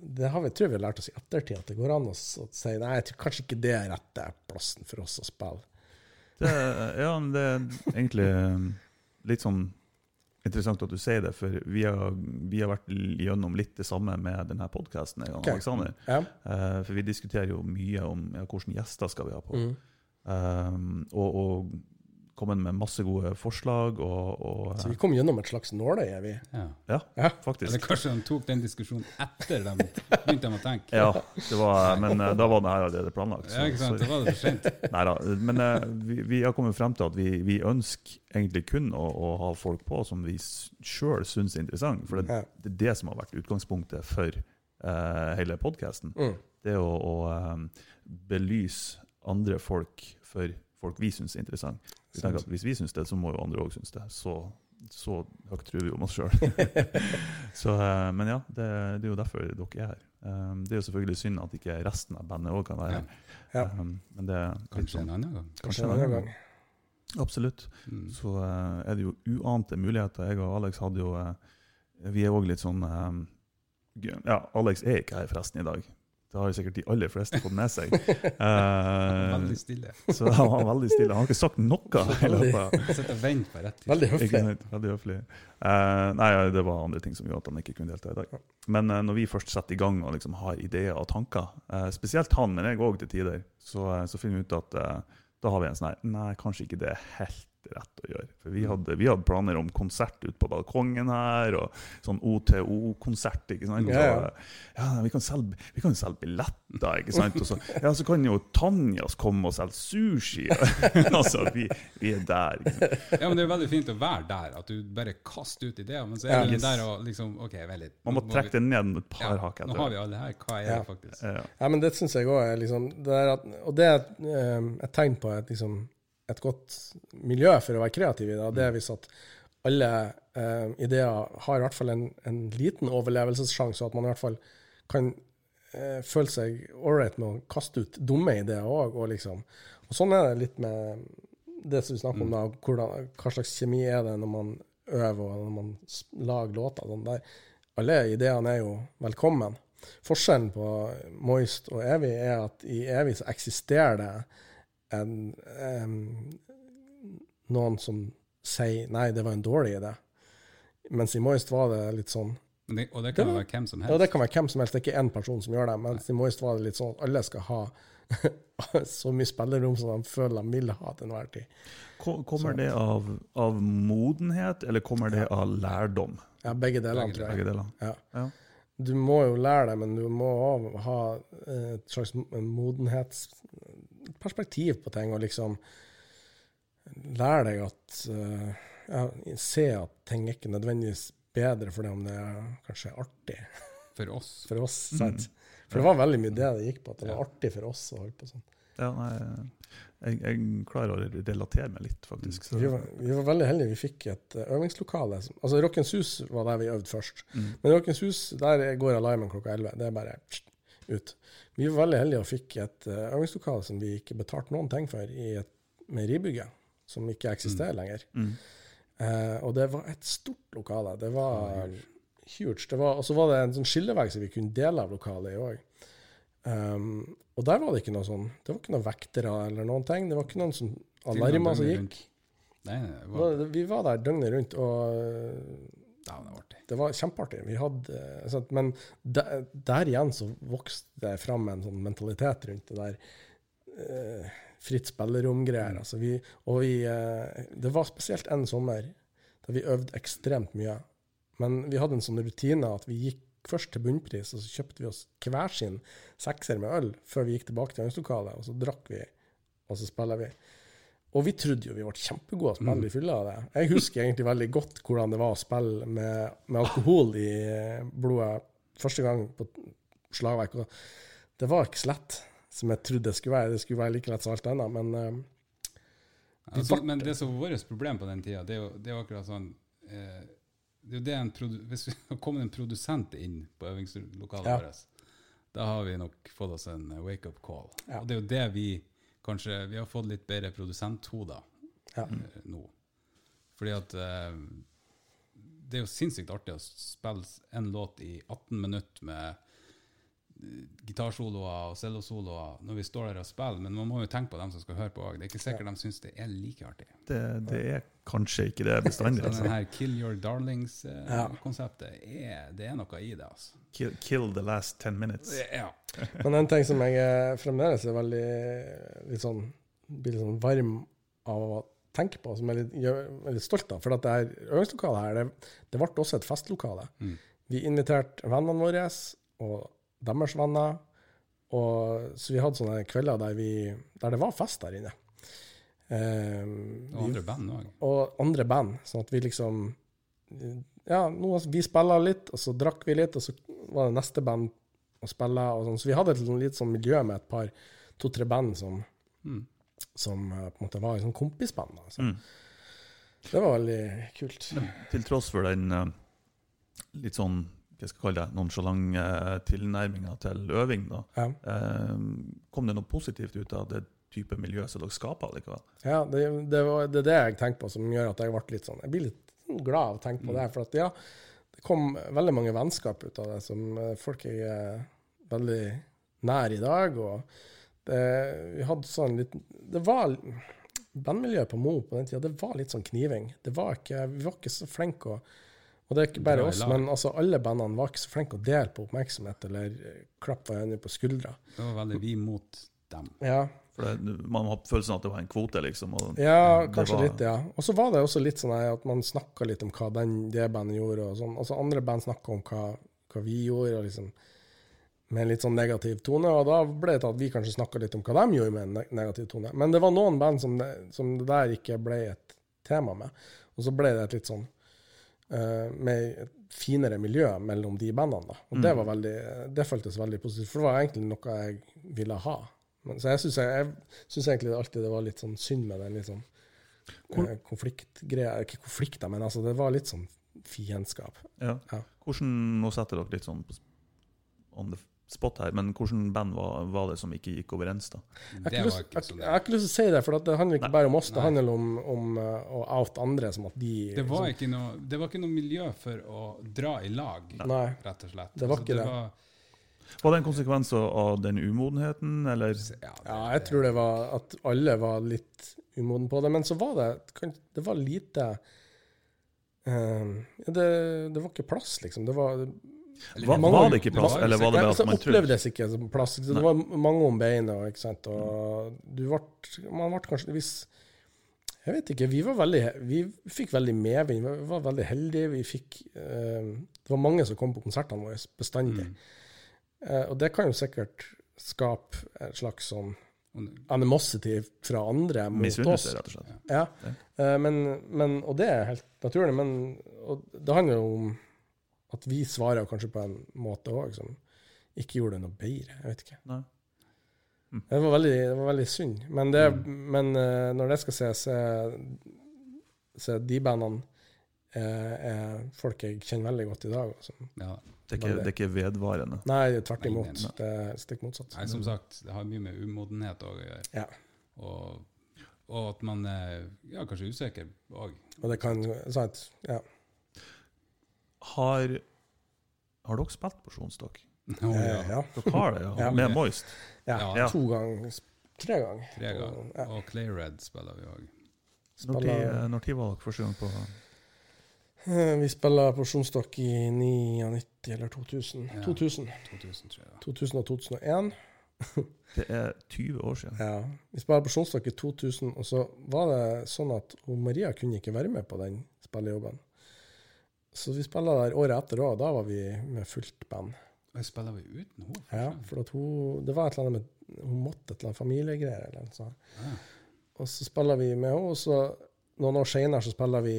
det har vi, tror vi har lært oss i ettertid, at det går an å, å si nei, jeg tror kanskje ikke det er rette plassen for oss å spille. Det, ja, det er egentlig um, litt sånn interessant at du sier det, for vi har, vi har vært gjennom litt det samme med denne podkasten. Okay. Alexander. Ja. Uh, for vi diskuterer jo mye om ja, hvilke gjester skal vi ha på. Mm. Um, og, og kommet med masse gode forslag, og, og Så vi kom gjennom et slags nåløye, vi. Ja. Ja, Ja. faktisk. Eller kanskje de tok den diskusjonen etter de begynte å tenke. Ja, det var, men eh, da var det her allerede planlagt. Ja, ikke sant? Da var det for sent. Neida, Men eh, vi, vi har kommet frem til at vi, vi ønsker egentlig kun å, å ha folk på som vi sjøl syns er interessant. For det, det er det som har vært utgangspunktet for uh, hele podkasten. Mm. Det å, å um, belyse andre folk for folk vi syns er interessant. Vi tenker at Hvis vi syns det, så må jo andre òg synes det. Så, så høyt tror vi om oss sjøl. men ja, det, det er jo derfor dere er her. Um, det er jo selvfølgelig synd at ikke resten av bandet òg kan være her. Ja. Um, men det er Kanskje sånn- en annen gang. Kanskje en annen gang. Absolutt. Mm. Så uh, er det jo uante muligheter. Jeg og Alex hadde jo uh, Vi er òg litt sånn um, Ja, Alex er ikke her forresten i dag. Det har jo sikkert de aller fleste fått med seg. Eh, Veldig stille. så han var veldig stille. Han har ikke sagt noe. i løpet av-. Veldig høflig. Veldig høflig. Uh, nei, ja, det var andre ting som gjorde at han ikke kunne delta i dag. Men uh, når vi først setter i gang og liksom har ideer og tanker, spesielt han, men jeg òg til tider, så, så finner vi ut at da har vi en sånn her Nei, kanskje ikke det er helt rett å gjøre. For vi hadde, vi hadde planer om konsert ute på balkongen her, og sånn OTO-konsert. ikke sant? Ja, ja. Så, ja, vi kan selge, vi kan selge billetter, ikke sant? Og så, ja, så kan jo Tanjas komme og selge sushi. altså, vi, vi er der. Ikke sant? Ja, men det er veldig fint å være der, at du bare kaster ut ideer. Men så er Ja. der og liksom OK, vent litt. Man må må trekke det ned et par ja, hakk Nå har vi alle her. Hva er Ja. det faktisk? Ja. Ja, men det syns jeg òg er liksom det er at, Og det er et, eh, et tegn på at liksom, et godt miljø for å være kreativ i og Det er hvis at alle eh, ideer har i hvert fall en, en liten overlevelsessjanse, og at man i hvert fall kan eh, føle seg ålreit med å kaste ut dumme ideer òg. Og, liksom. og sånn er det litt med det som vi snakker om, da, hvordan, hva slags kjemi er det når man øver og når man lager låter. Sånn der. Alle ideene er jo velkommen. Forskjellen på Moist og Evig er at i Evig så eksisterer det en, um, noen som sier nei, det var en dårlig idé. Mens i Moist var det litt sånn Men det, og det kan Det være hvem som helst? Ja, det kan være hvem som helst, det er ikke én person som gjør det. Mens i Moist var det litt sånn at alle skal ha så mye spillerom som de føler de vil ha til enhver tid. Kommer Så- det av, av modenhet, eller kommer det av lærdom? Ja, begge delene, tror jeg. Begge deler. Ja. Ja. Du må jo lære det, men du må òg ha eh, et slags modenhetsperspektiv på ting, og liksom lære deg at uh, ja, Se at ting er ikke nødvendigvis bedre fordi om det er kanskje artig For oss. for oss. Mm. For det var veldig mye det det gikk på, at det var Ja. artig for oss å holde på sånn. Ja, nei, jeg, jeg klarer å relatere meg litt, faktisk. Så, Vi var, vi var veldig heldige. Vi fikk et eh, øvingslokale. Altså Rockens Hus var der vi øvde først. mm. Men Rockens Hus, der går alarmen klokka 11. Det er bare pst, ut. Vi var veldig heldige og fikk et eh, øvingslokale som vi ikke betalte noen ting for, i et meieribygge, som ikke eksisterer lenger. Mm. Eh, og det var et stort lokale. Det var huge. Det var, og så var det en sånn skillevegg som vi kunne dele av lokalet i òg. Um, og der var det ikke noe sånn Det var ikke noen vektere eller noen ting. Det var ikke noen sånn alarmer som gikk. Nei, var, Vi var der døgnet rundt, og eh, ja, det var artig. det var kjempeartig. Vi hadde, eh, sant, men der, der igjen så vokste det fram en sånn mentalitet rundt det der eh, fritt spillerom-greier. Altså vi, og vi, eh, det var spesielt en sommer da vi øvde ekstremt mye. Men vi hadde en sånn rutine at vi gikk først til bunnpris, og så kjøpte vi oss hver sin sekser med øl før vi gikk tilbake til øvingslokalet, og så drakk vi, og så spiller vi. Og vi trodde jo vi ble kjempegode å spille i fylla av det. Jeg husker egentlig veldig godt hvordan det var å spille med, med alkohol i blodet første gang på slagverk. Og det var ikke så lett som jeg trodde det skulle være. Det skulle være like lett som alt annet, men uh, Altså, men det som var vårt problem på den tida, det er jo, det er akkurat sånn eh, det er jo det en Hvis vi har kommet en produsent inn på øvingslokalet Ja. vårt, da har vi nok fått oss en eh, wake-up call. Ja. Og det er jo det vi kanskje Vi har fått litt bedre produsenthoder Ja. eh, nå. Fordi at eh, det er jo sinnssykt artig å spille en låt i 18 minutter med eh, gitarsoloer og cellosoloer når vi står der og spiller, men man må jo tenke på dem som skal høre på òg. Det er ikke sikkert de syns det er like artig. Det, det er kanskje ikke det bestandig. Så den her Kill Your Darlings-konseptet, er, det er noe i det. altså. Kill, kill the last ten minutes. Ja. Men en ting som jeg eh, fremdeles er veldig litt sånn, blir litt sånn varm av å tenke på, som jeg er litt, jeg er litt stolt av. For at det her øvingslokalet her, det, det ble også et festlokale. Mm. Vi inviterte vennene våre og deres venner. Og, så vi hadde sånne kvelder der, vi, der det var fest der inne. Eh, Og andre band òg. og andre band. Sånn at vi liksom Ja, nå, vi spilla litt, og så drakk vi litt, og så var det neste band å spille. Og sånn. Så vi hadde et sånn, litt sånn miljø med et par, to-tre band som, Mm. som eh, på en måte var sånn kompisband. da, Så. Mm. Det var veldig kult. Til tross for den eh, litt sånn hva skal jeg kalle det, nonsjalante tilnærminga til øving, da, Ja, eh, kom det noe positivt ut av det type miljø som dere skaper likevel? ja det, det, var, det er det jeg tenker på som gjør at jeg ble litt sånn Jeg blir litt glad av å tenke på det. For at ja, det kom veldig mange vennskap ut av det, som eh, folk jeg er veldig nær i dag. Og det, vi hadde sånn litt Det var Bandmiljøet på Mo på den tida, det var litt sånn kniving. Det var ikke, vi var ikke så flinke å Og det er ikke bare oss, men altså alle bandene var ikke så flinke å dele på oppmerksomhet eller eh, klappe hverandre på skuldra. Det var veldig vi mot dem. Ja, For det, Man har følelsen av at det var en kvote, liksom. Og, Ja, kanskje var- litt, ja. Og så var det også litt sånn at man snakka litt om hva den, det bandet gjorde, og sånn. Altså andre band snakka om hva, hva vi gjorde, og liksom med en litt sånn negativ tone. Og da ble det til at vi kanskje snakka litt om hva de gjorde med en negativ tone. Men det var noen band som det, som det der ikke ble et tema med. Og så ble det et litt sånn uh, med et finere miljø mellom de bandene. da. Og det Mm. var veldig, det føltes veldig positivt, for det var egentlig noe jeg ville ha. Men, så jeg syns jeg, jeg synes egentlig alltid det var litt sånn synd med den litt sånn Hvor- eh, konfliktgreia. Ikke konflikter, men altså det var litt sånn fiendskap. Ja. Ja. Hvordan, Nå setter dere litt sånn på on the spot her, men hvordan band var, var det som ikke gikk overens, da? Jeg har ikke lyst, ikke sånn. jeg har ikke lyst til å si det, for det handler ikke Nei. bare om oss. Det Nei. handler om, om eh, å oute andre som at de Det var, liksom, ikke noe, det var ikke noe miljø for å dra i lag, Nei. rett og slett. Det var Altså, ikke det. Var, Var det en konsekvens av den umodenheten, eller? ja, det, Ja, jeg tror det var at alle var litt umoden på det. Men så var det Det var lite um, det, det var ikke plass, liksom. Det var Eller Var, Mange- var det ikke plass, var, eller var det bare altså, at man trodde opplevdes ikke som plass. Så det Nei. var mange om beinet, ikke sant. Og du ble Man ble kanskje hvis Jeg vet ikke. Vi var veldig Vi fikk veldig medvind. Vi var veldig heldige. Vi fikk uh, Det var mange som kom på konsertene våre bestandig. Mm. Eh, og det kan jo sikkert skape en slags sånn animosity fra andre mot oss. Rett og slett. Ja. Eh, men, men, og det er helt naturlig. Men og det handler jo om at vi svarer kanskje på en måte òg som ikke gjorde det noe bedre. Jeg vet ikke. Nei. Mm. Det var veldig, det var veldig synd. Men, det, Mm. men uh, når det skal ses, så er- er de bandene eh, er folk jeg kjenner veldig godt i dag. Altså. Ja. Det er ikke, det er ikke vedvarende. Nei, tvert imot. nei, nei. Det er stikk motsatt. Nei, som sagt, det har mye med umodenhet å gjøre. Ja. Og, og at man er ja, kanskje usikker òg. Og det kan sant, ja. Har, har dere spilt på Sjonstokk? Oh, Eh, ja. ja. Dere har det, ja. Ja. Med Moist? ja. Ja. To ganger. Tre ganger. Tre ganger. Ja. Og Clay Red spiller vi òg. Når, tid, var dere første gang på Vi spiller på Sjonstokk i 99 eller 2000. Ja. 2000. 2000, tror jeg. 2000 og 2001. Det er 20 år siden. Ja. Vi spiller på Sjonstokk i 2000, og så var det sånn at Maria kunne ikke være med på den spillejobben. Så vi spilla der året etter òg, da var vi med fullt band. Og spiller vi uten henne? Ja, for at hun, det var et eller annet med Hun måtte et eller annet familiegreier. eller noe sånt. Ja. Og så spiller vi med henne, og så noen år seinere så spiller vi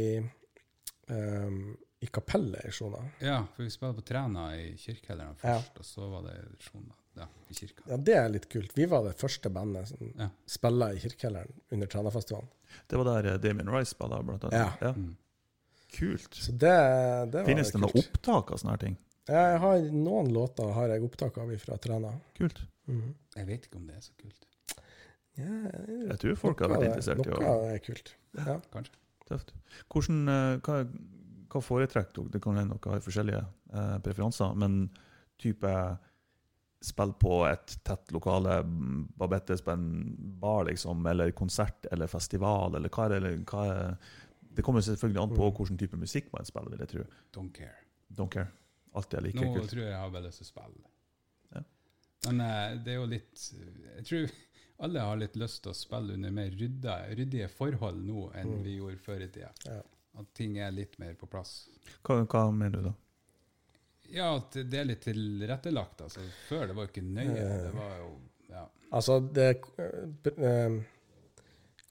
ehm, i kapellet i Sjona. ja, for vi spilte på Træna i kirkehelleren Ja. først, og så var det Sjona ja, i kirka. Ja, det er litt kult. Vi var det første bandet som Ja. spilte i Kirkehelleren under Trænafestivalen. Det var der eh, Damien Rice spilte, blant annet. Ja. Ja. Mm. Kult. Så det, det var Finnes det noe kult. opptak av sånne her ting? Jeg har Noen låter har jeg opptak av fra Træna. Kult. Mm. Jeg vet ikke om det er så kult. Ja, Jeg tror folk har vært interessert i å Noe er kult. Ja. Kanskje. Tøft. Hvordan, eh, hva, hva foretrekker dere? Det kan hende dere har forskjellige eh, preferanser, men type spill på et tett lokale, mm, Babettes på en bar, liksom, eller konsert eller festival, eller hva er det? Eller, hva er, det kommer selvfølgelig an på Mm. hvilken type musikk man spiller, vil jeg tro. Don't care. Don't care. Alt er like Nå kult. tror jeg jeg har bare lyst til å spille. Ja. Men uh, det er jo litt Jeg tror alle har litt lyst til å spille under mer rydda, ryddige forhold nå enn Mm. vi gjorde før i tida. Ja. At ting er litt mer på plass. Hva, hva mener du da? Ja, at det er litt tilrettelagt. Altså. Før det var jo ikke nøye. Eh. Det var jo ja. Altså, det eh,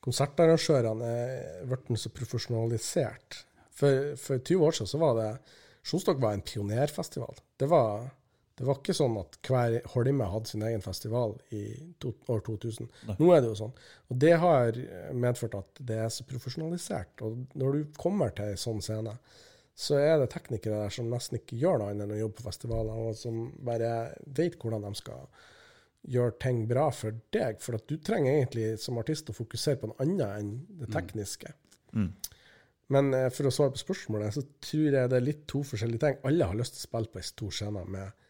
Konsertarrangørene er blitt så profesjonalisert. For, for 20 år siden så var det Sjonstok var en pionerfestival. Det var, det var ikke sånn at hver Holme hadde sin egen festival i to, år 2000. Nei. Nå er det jo sånn. Og det har medført at det er så profesjonalisert. Og når du kommer til en sånn scene, så er det teknikere der som nesten ikke gjør noe annet enn å jobbe på festivaler, og som bare vet hvordan de skal gjøre ting bra for deg. For du trenger egentlig som artist å fokusere på noe annet enn det tekniske. Mm. Men eh, for å svare på spørsmålet, så tror jeg det er litt to forskjellige ting. Alle har lyst til å spille på ei stor scene med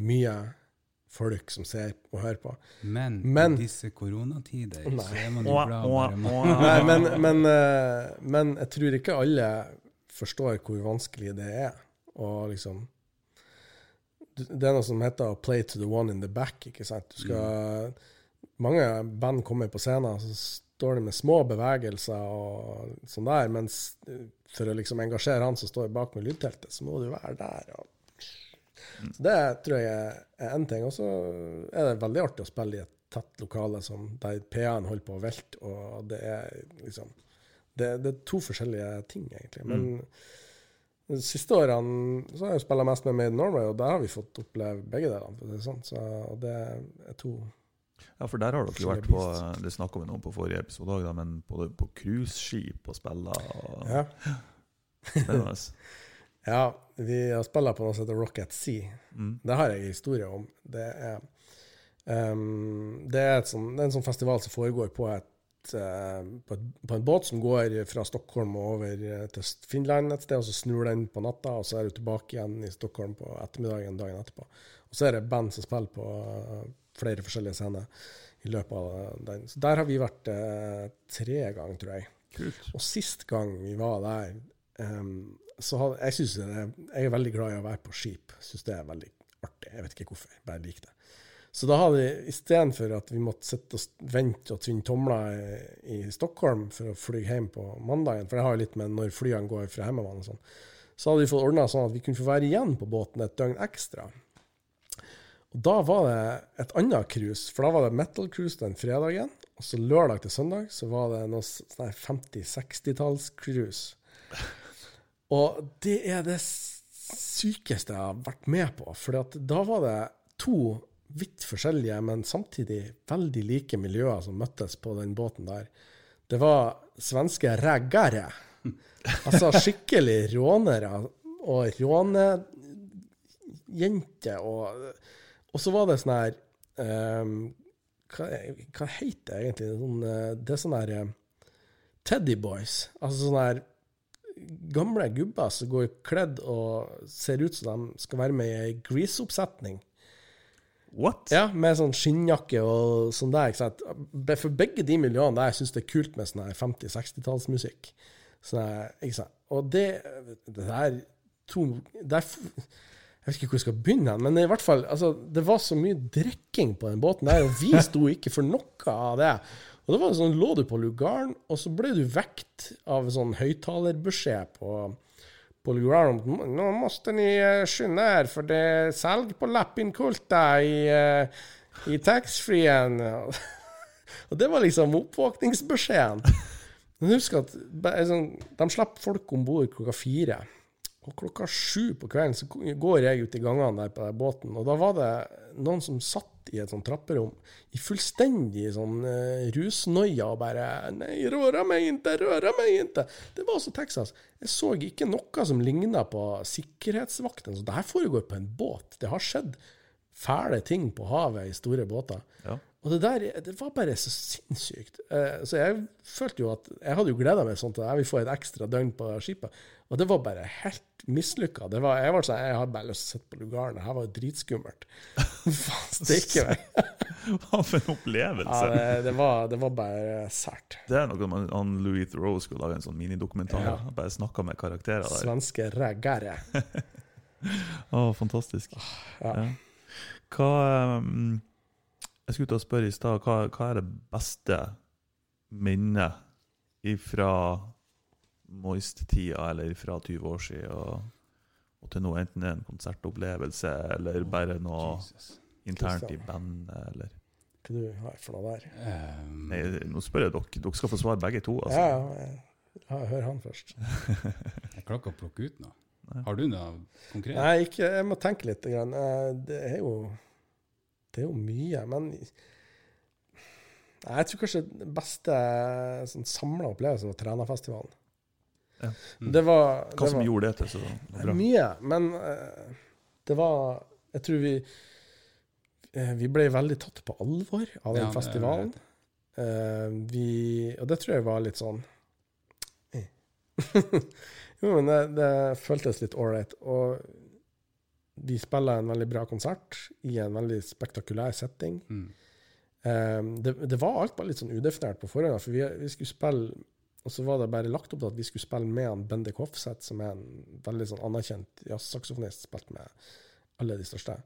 mye folk som ser og hører på. Men, Men- i disse koronatider Nei. så er man jo glad bare man. Nei, men, men, eh, men jeg tror ikke alle forstår hvor vanskelig det er å liksom Det er noe som heter 'play to the one in the back'. ikke sant? Du skal, Mange band kommer på scenen, så står de med små bevegelser og sånn der, mens for å liksom engasjere han som står bak med lydteltet, så må du være der. Og... Så Det tror jeg er én ting. Og så er det veldig artig å spille i et tett lokale som, der PA-en holder på å velte, og det er liksom det, det er to forskjellige ting, egentlig. Men de siste årene så har jeg spilt mest med Made in Norway, og der har vi fått oppleve begge delene. Sånn. Så og det er to Ja, for der har dere jo vært på Det snakka vi om på forrige episode òg, men på, på cruiseskip og spiller og Ja. Spennende. ja vi har spiller på noe som heter Rock at Sea. Mm. Det har jeg en historie om. Det er, um, det er, et sånn, det er en sånn festival som foregår på, et, uh, på, et, på en båt som går fra Stockholm og over eh, til Finland et sted, og så snur den på natta, og så er du tilbake igjen i Stockholm på ettermiddagen dagen etterpå. Og så er det band som spiller på eh, flere forskjellige scener i løpet av den. Så der har vi vært uh, tre ganger, tror jeg. Kult. Og sist gang vi var der, em, så har, jeg, synes jeg er veldig glad i å være på skip. Syns det er veldig artig. Jeg vet ikke hvorfor, jeg bare liker det. Så da hadde vi, istedenfor at vi måtte sitte og vente og tvinne tomler i, i Stockholm for å fly hjem på mandagen, for det har jo litt med når flyene går fra hjemmebane og sånn, så hadde vi fått ordna sånn at vi kunne få være igjen på båten et døgn ekstra. Og da var det et annet cruise, for da var det metal cruise den fredagen. Og så lørdag til søndag så var det noe sånn 50-60-talls-cruise. Og det er det sykeste jeg har vært med på. For da var det to vidt forskjellige, men samtidig veldig like miljøer som møttes på den båten der. Det var svenske raggere. Altså skikkelig rånere og rånejenter. Og, og så var det sånn her um, hva, hva heter det egentlig? Sånn, eh, det er sånn her eh, Teddy Boys. Altså sånn her gamle gubber som går kledd og ser ut som de skal være med i ei Grease-oppsetning. What? Ja, med sånn skinnjakke og sånn der. Ikke sant? For begge de miljøene der syns det er kult med sånn her 50-60-tallsmusikk. Sånn ikke sant? Og det, det der to der, Jeg vet ikke hvor jeg skal begynne, men i hvert fall, altså, det var så mye drikking på den båten der, og vi sto ikke for noe av det. Og det var sånn, lå du på lugaren, og så ble du vekt av sånn høyttalerbeskjed på på lugaren nå måste ni eh, skynde her, for det er salg på Lappinkulta i, eh, i taxfree-en. Og det var liksom oppvåkningsbeskjeden. Men husk at sånn, de slapp folk om bord klokka fire. Og klokka sju på kvelden så går jeg ut i gangene der på båten, og da var det noen som satt i et sånt trapperom i fullstendig sånn uh, rusnoia og bare Nei, røra meg ikke, røra meg ikke. Det var også Texas. Jeg så ikke noe som ligna på sikkerhetsvakten. Så det her foregår på en båt. Det har skjedd fæle ting på havet i store båter. Ja. Og det der det var bare så sinnssykt. Uh, så jeg følte jo at Jeg hadde jo gleda meg sånn til at jeg vil få et ekstra døgn på skipet. Og det var bare helt mislykka. Jeg var sånn, jeg hadde bare lyst til å sitte på lugaren. Det her var jo dritskummelt. Steike meg. Hva for en opplevelse! Ja, det, det, var, det var bare sært. Det er noe man, han Louis Theroux skulle lage en sånn minidokumentar. Ja. Bare snakka med karakterer der. Svenske raggere. Å, fantastisk. Ja. Ja. Hva um, Jeg skulle til å spørre i stad, hva, hva er det beste minnet fra Moist-tida, eller fra 20 år siden og, og til nå? Enten det er en konsertopplevelse, eller bare noe Jesus. internt i bandet, eller Hva du har for noe der? Um, Nei, nå spør jeg dere. Dere skal få svar begge to. Altså. Ja, ja. Ja, hør han først. jeg klarer ikke å plukke ut noe. Har du noe konkret? Nei, ikke, jeg må tenke litt. Grann. Eh, Det er jo Det er jo mye, men Jeg tror kanskje den beste sånn, samla opplevelsen var Trænafestivalen. Ja. Mm. Det var, Hva det som var gjorde det til så bra? mye, men uh, det var Jeg tror vi uh, Vi ble veldig tatt på alvor av den Ja, festivalen. Eh, vi, og det tror jeg var litt sånn eh. Jo, men det, det føltes litt ålreit. Og vi spiller en veldig bra konsert i en veldig spektakulær setting. Mm. Eh, det, det var alt bare litt sånn udefinert på forhånd, for vi, vi skulle spille og så var det bare lagt opp til at vi skulle spille med han Bendik Hofseth, som er en veldig sånn anerkjent jazzsaksofonist, spilt med alle de største.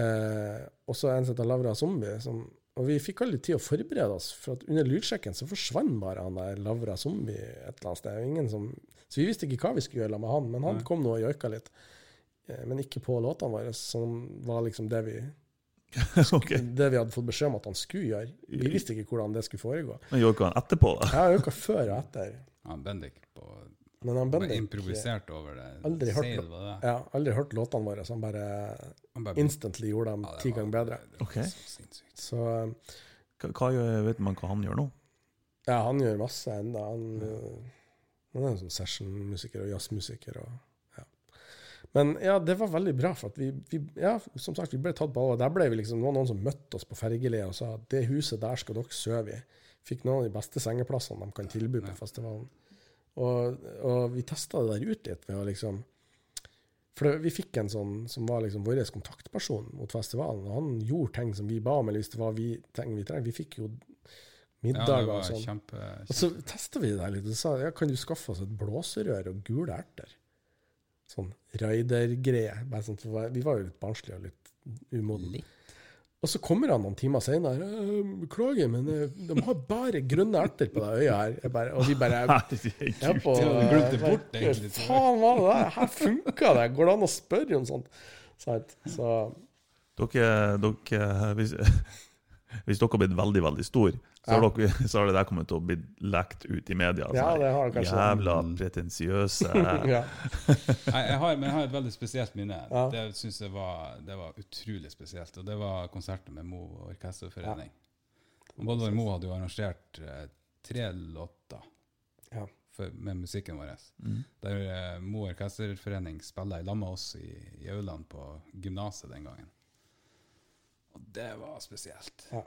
Eh, og så en som heter Lavra Zombie. Som, og vi fikk aldri tid å forberede oss, for at under lydsjekken så forsvant bare han der Lavra Zombie et eller annet sted. Ingen som, så vi visste ikke hva vi skulle gjøre med han, men han Nei. kom nå og joika litt. Eh, men ikke på låtene våre, som var liksom det vi, ok. det vi hadde fått beskjed om at han skulle gjøre. Vi visste ikke hvordan det skulle foregå. Men gjorde han etterpå, da? Ja, joika før og etter. Han Bendik på Men han Bendik improvisert over det. Aldri hørt det? Ja, aldri hørt låtene våre, så han bare Han bare- instantly gjorde dem Ja, ti ganger bedre. det var Ok. Så. Så eh, Hva, hva vet man hva han gjør nå? ja, han gjør masse ennå. Han, ja. han er en sånn sessionmusiker og jazzmusiker. Og. Men ja, det var veldig bra, for at vi, vi ja, som sagt, vi ble tatt på alvor. Der ble vi liksom, det var noen som møtte oss på fergeleiet og sa at det huset der skal dere sove i. Fikk noen av de beste sengeplassene de kan tilby på festivalen. Og, og vi testa det der ut litt ved å liksom For vi fikk en sånn som var liksom vår kontaktperson mot festivalen. og Han gjorde ting som vi ba om, eller hvis det var vi, ting vi trengte. Vi fikk jo Ja, middager var og sånn. kjempe, Og så testa vi det der litt, og sa ja, kan du skaffe oss et blåserør og gule erter. Sånn raidergreie. Sånn, Vi var jo litt barnslige og litt umodne. Og så kommer han noen timer senere. Beklager, men eh, de har bare grønne erter på det øyet her. Jeg bare, og vi bare jeg på, bort, Hva faen var det der? Her funka det! Går det an å spørre om sånt? Så, Så Dere, dere hvis, hvis dere har blitt veldig, veldig stor, så har, dere, så har det der kommet til å bli lekt ut i media. Ja, sånn det har det kanskje. Jævla pretensiøse ja. Jeg har, men jeg har et veldig spesielt minne. Ja. Det synes jeg var, det var utrolig spesielt. Og det var konserten med Mo Orkesterforening. Og Bolvar Mo hadde jo arrangert eh, tre låter Ja. for, med musikken vår. Mm. Der eh, Mo Orkesterforening spiller i lag med oss i, i Auland på gymnaset den gangen. Og det var spesielt. Ja.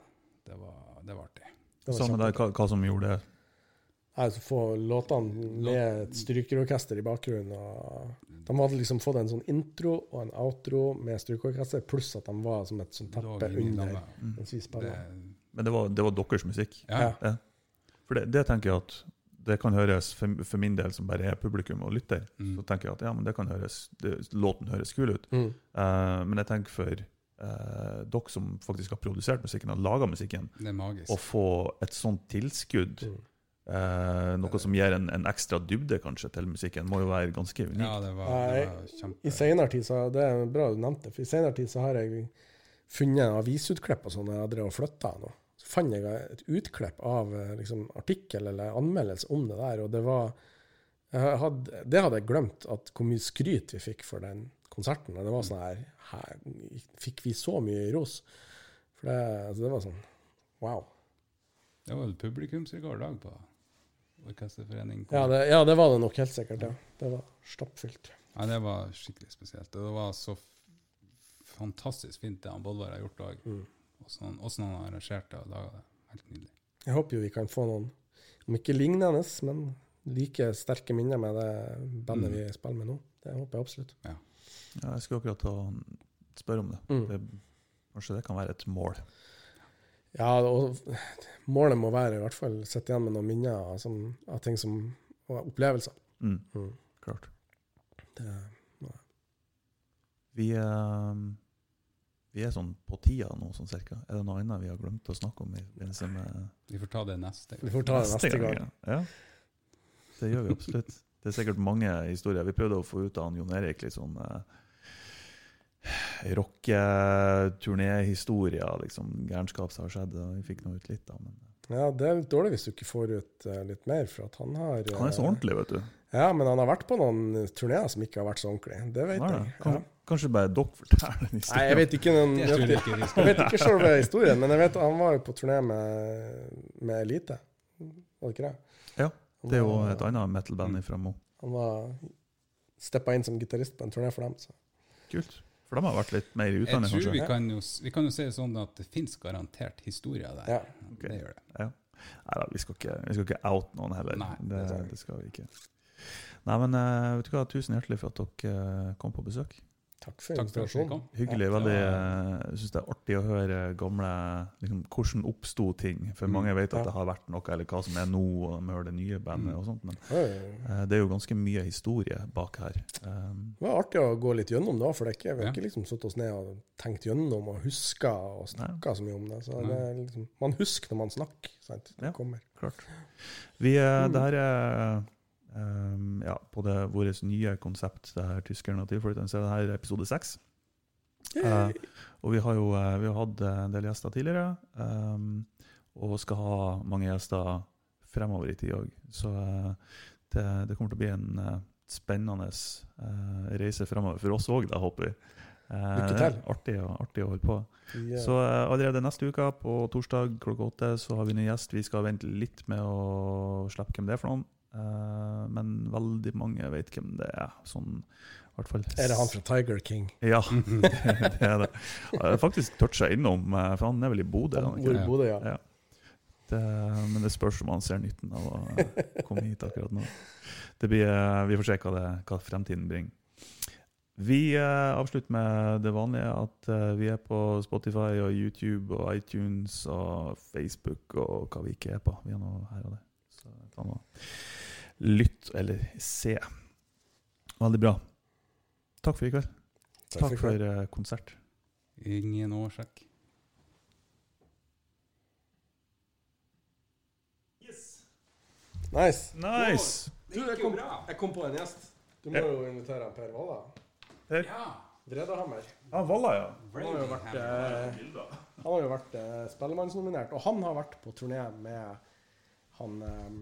Det, var, det var artig. Det var Samme der, hva, hva som gjorde det. Altså få låtene med et strykerorkester i bakgrunnen. Og de hadde liksom fått en sånn intro og en outro med strykeorkester, pluss at de var som et sånt teppe under mens vi Det. Men det var, det var deres musikk. ja. Ja. For det, det tenker jeg at det kan høres, for, for min del som bare er publikum og lytter, Mm. så tenker jeg at ja, men det kan høres, det, låten høres kul ut. Mm. Uh, men jeg tenker for eh, dere som faktisk har produsert musikken, har laga musikken, å få et sånt tilskudd, Mm. eh, noe som gir en, en ekstra dybde kanskje til musikken, må jo være ganske unikt. Ja, det var, det var kjempe... I senere tid, så det er bra du nevnte, for i senere tid så har jeg funnet avisutklipp og sånn jeg har drevet og flytta. Så fant jeg et utklipp av eh, liksom, artikkel eller anmeldelse om det der, og det var jeg hadde, Det hadde jeg glemt, at hvor mye skryt vi fikk for den konserten. Og det var sånn her, her Fikk vi så mye ros? For det, altså, det var sånn Wow. Det var vel publikumsrekord dag på Orkesterforening. Ja det, ja, det var det nok helt sikkert. ja. Det var stappfylt. Ja, det var skikkelig spesielt. Og det var så fantastisk fint det han Bolvar har gjort òg. Mm. Åssen han har arrangert det og laga det. Helt nydelig. Jeg håper jo vi kan få noen, om ikke lignende, men like sterke minner med det bandet Mm. vi spiller med nå. Det håper jeg absolutt. Ja, jeg skulle akkurat spørre om det. Mm. det. Kanskje det kan være et mål. Ja, og målet må være i hvert fall sitte igjen med noen minner av, som, av ting som og opplevelser. Mm, Mm. klart. Det, Vi, eh, vi er sånn på tida nå, sånn cirka. Er det noe annet vi har glemt å snakke om? i med Vi får ta det neste vi gang. får ta det neste gang. Ja. ja. Det gjør vi absolutt. Det er sikkert mange historier. Vi prøvde å få ut av han Jon Erik litt sånn eh, rocketurnéhistorier, liksom gærenskap som har skjedd. og Vi fikk nå ut litt, da. Men Ja, det er litt dårlig hvis du ikke får ut eh, litt mer, for at han har han er så eh, ordentlig, vet du. Ja, men han har vært på noen turneer som ikke har vært så ordentlig. Det vet Nei, jeg. Kan, Ja. Kanskje bare dere forteller den historien? Nei, jeg vet ikke den jeg vi Jeg skal. vet ikke selve historien, men jeg vet han var jo på turné med, med Elite. Var det ikke det? Ja, Det er jo et annet metal-band fra Mo. Han var steppa inn som gitarist på en turné for dem. Så. Kult. For de har vært litt mer i utlandet, tror vi kan, jo, vi kan jo si det sånn at det fins garantert historier der. Ja. Okay. Det gjør det. Nei da, vi skal ikke, vi skal ikke out noen heller. Nei, det, det skal vi. det skal vi ikke. Nei, men eh, vet du hva, tusen hjertelig for at dere eh, kom på besøk. Takk for invitasjonen. Hyggelig. Veldig, eh, Jeg syns det er artig å høre gamle liksom, Hvordan oppsto ting? For Mm. mange vet at Ja. det har vært noe, eller hva som er nå, og med det nye bandet Mm. og sånt, men eh, det er jo ganske mye historie bak her. Um, Det var artig å gå litt gjennom det, for det er ikke, vi har Ja. ikke liksom satt oss ned og tenkt gjennom og huska og snakka så mye om det. Så det er liksom, man husker når man snakker. Sant? Det Ja. kommer. klart. Vi, uh, Mm. Det her er um, ja, på det vårt nye konsept, det her tyskerne og tilflytterne, så er det her episode seks. Uh, og vi har jo eh, vi har hatt en del gjester tidligere, um, og skal ha mange gjester fremover i tid òg. Så uh, det, det kommer til å bli en uh, spennende eh, reise fremover for oss òg, håper vi. Eh, Lykke til. Artig, artig å holde på. Eh, Så eh, allerede neste uke, på torsdag klokka åtte, så har vi en gjest. Vi skal vente litt med å slippe hvem det er for noen. Eh, men veldig mange vet hvem det er. Sånn, er det han fra Tiger King? Ja, det, det er det. Jeg har faktisk toucha innom, eh, for han er vel i Bodø. det? Ja. Ja. Det, men det spørs om han ser nytten av å eh, komme hit akkurat nå. Det blir, vi får se hva, det, hva fremtiden bringer. Vi avslutter med det vanlige, at vi er på Spotify og YouTube og iTunes og Facebook og hva vi ikke er på. Vi er nå her og der. Så lytt eller se. Veldig bra. Takk for i kveld. Takk Takk for kveld. eh, konsert. Ingen årsak. Nice. Nice! Du, jeg kom, jeg kom på en gjest. Du må jo invitere Per Valla. Ja. Vredahammer. Ja, Valla, ja. Han har jo vært, eh, han har jo vært eh, Spellemannsnominert, og han har vært på turné med han eh,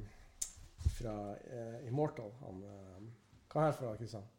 fra uh, Immortal. Han, uh, hva er her fra, Kristian?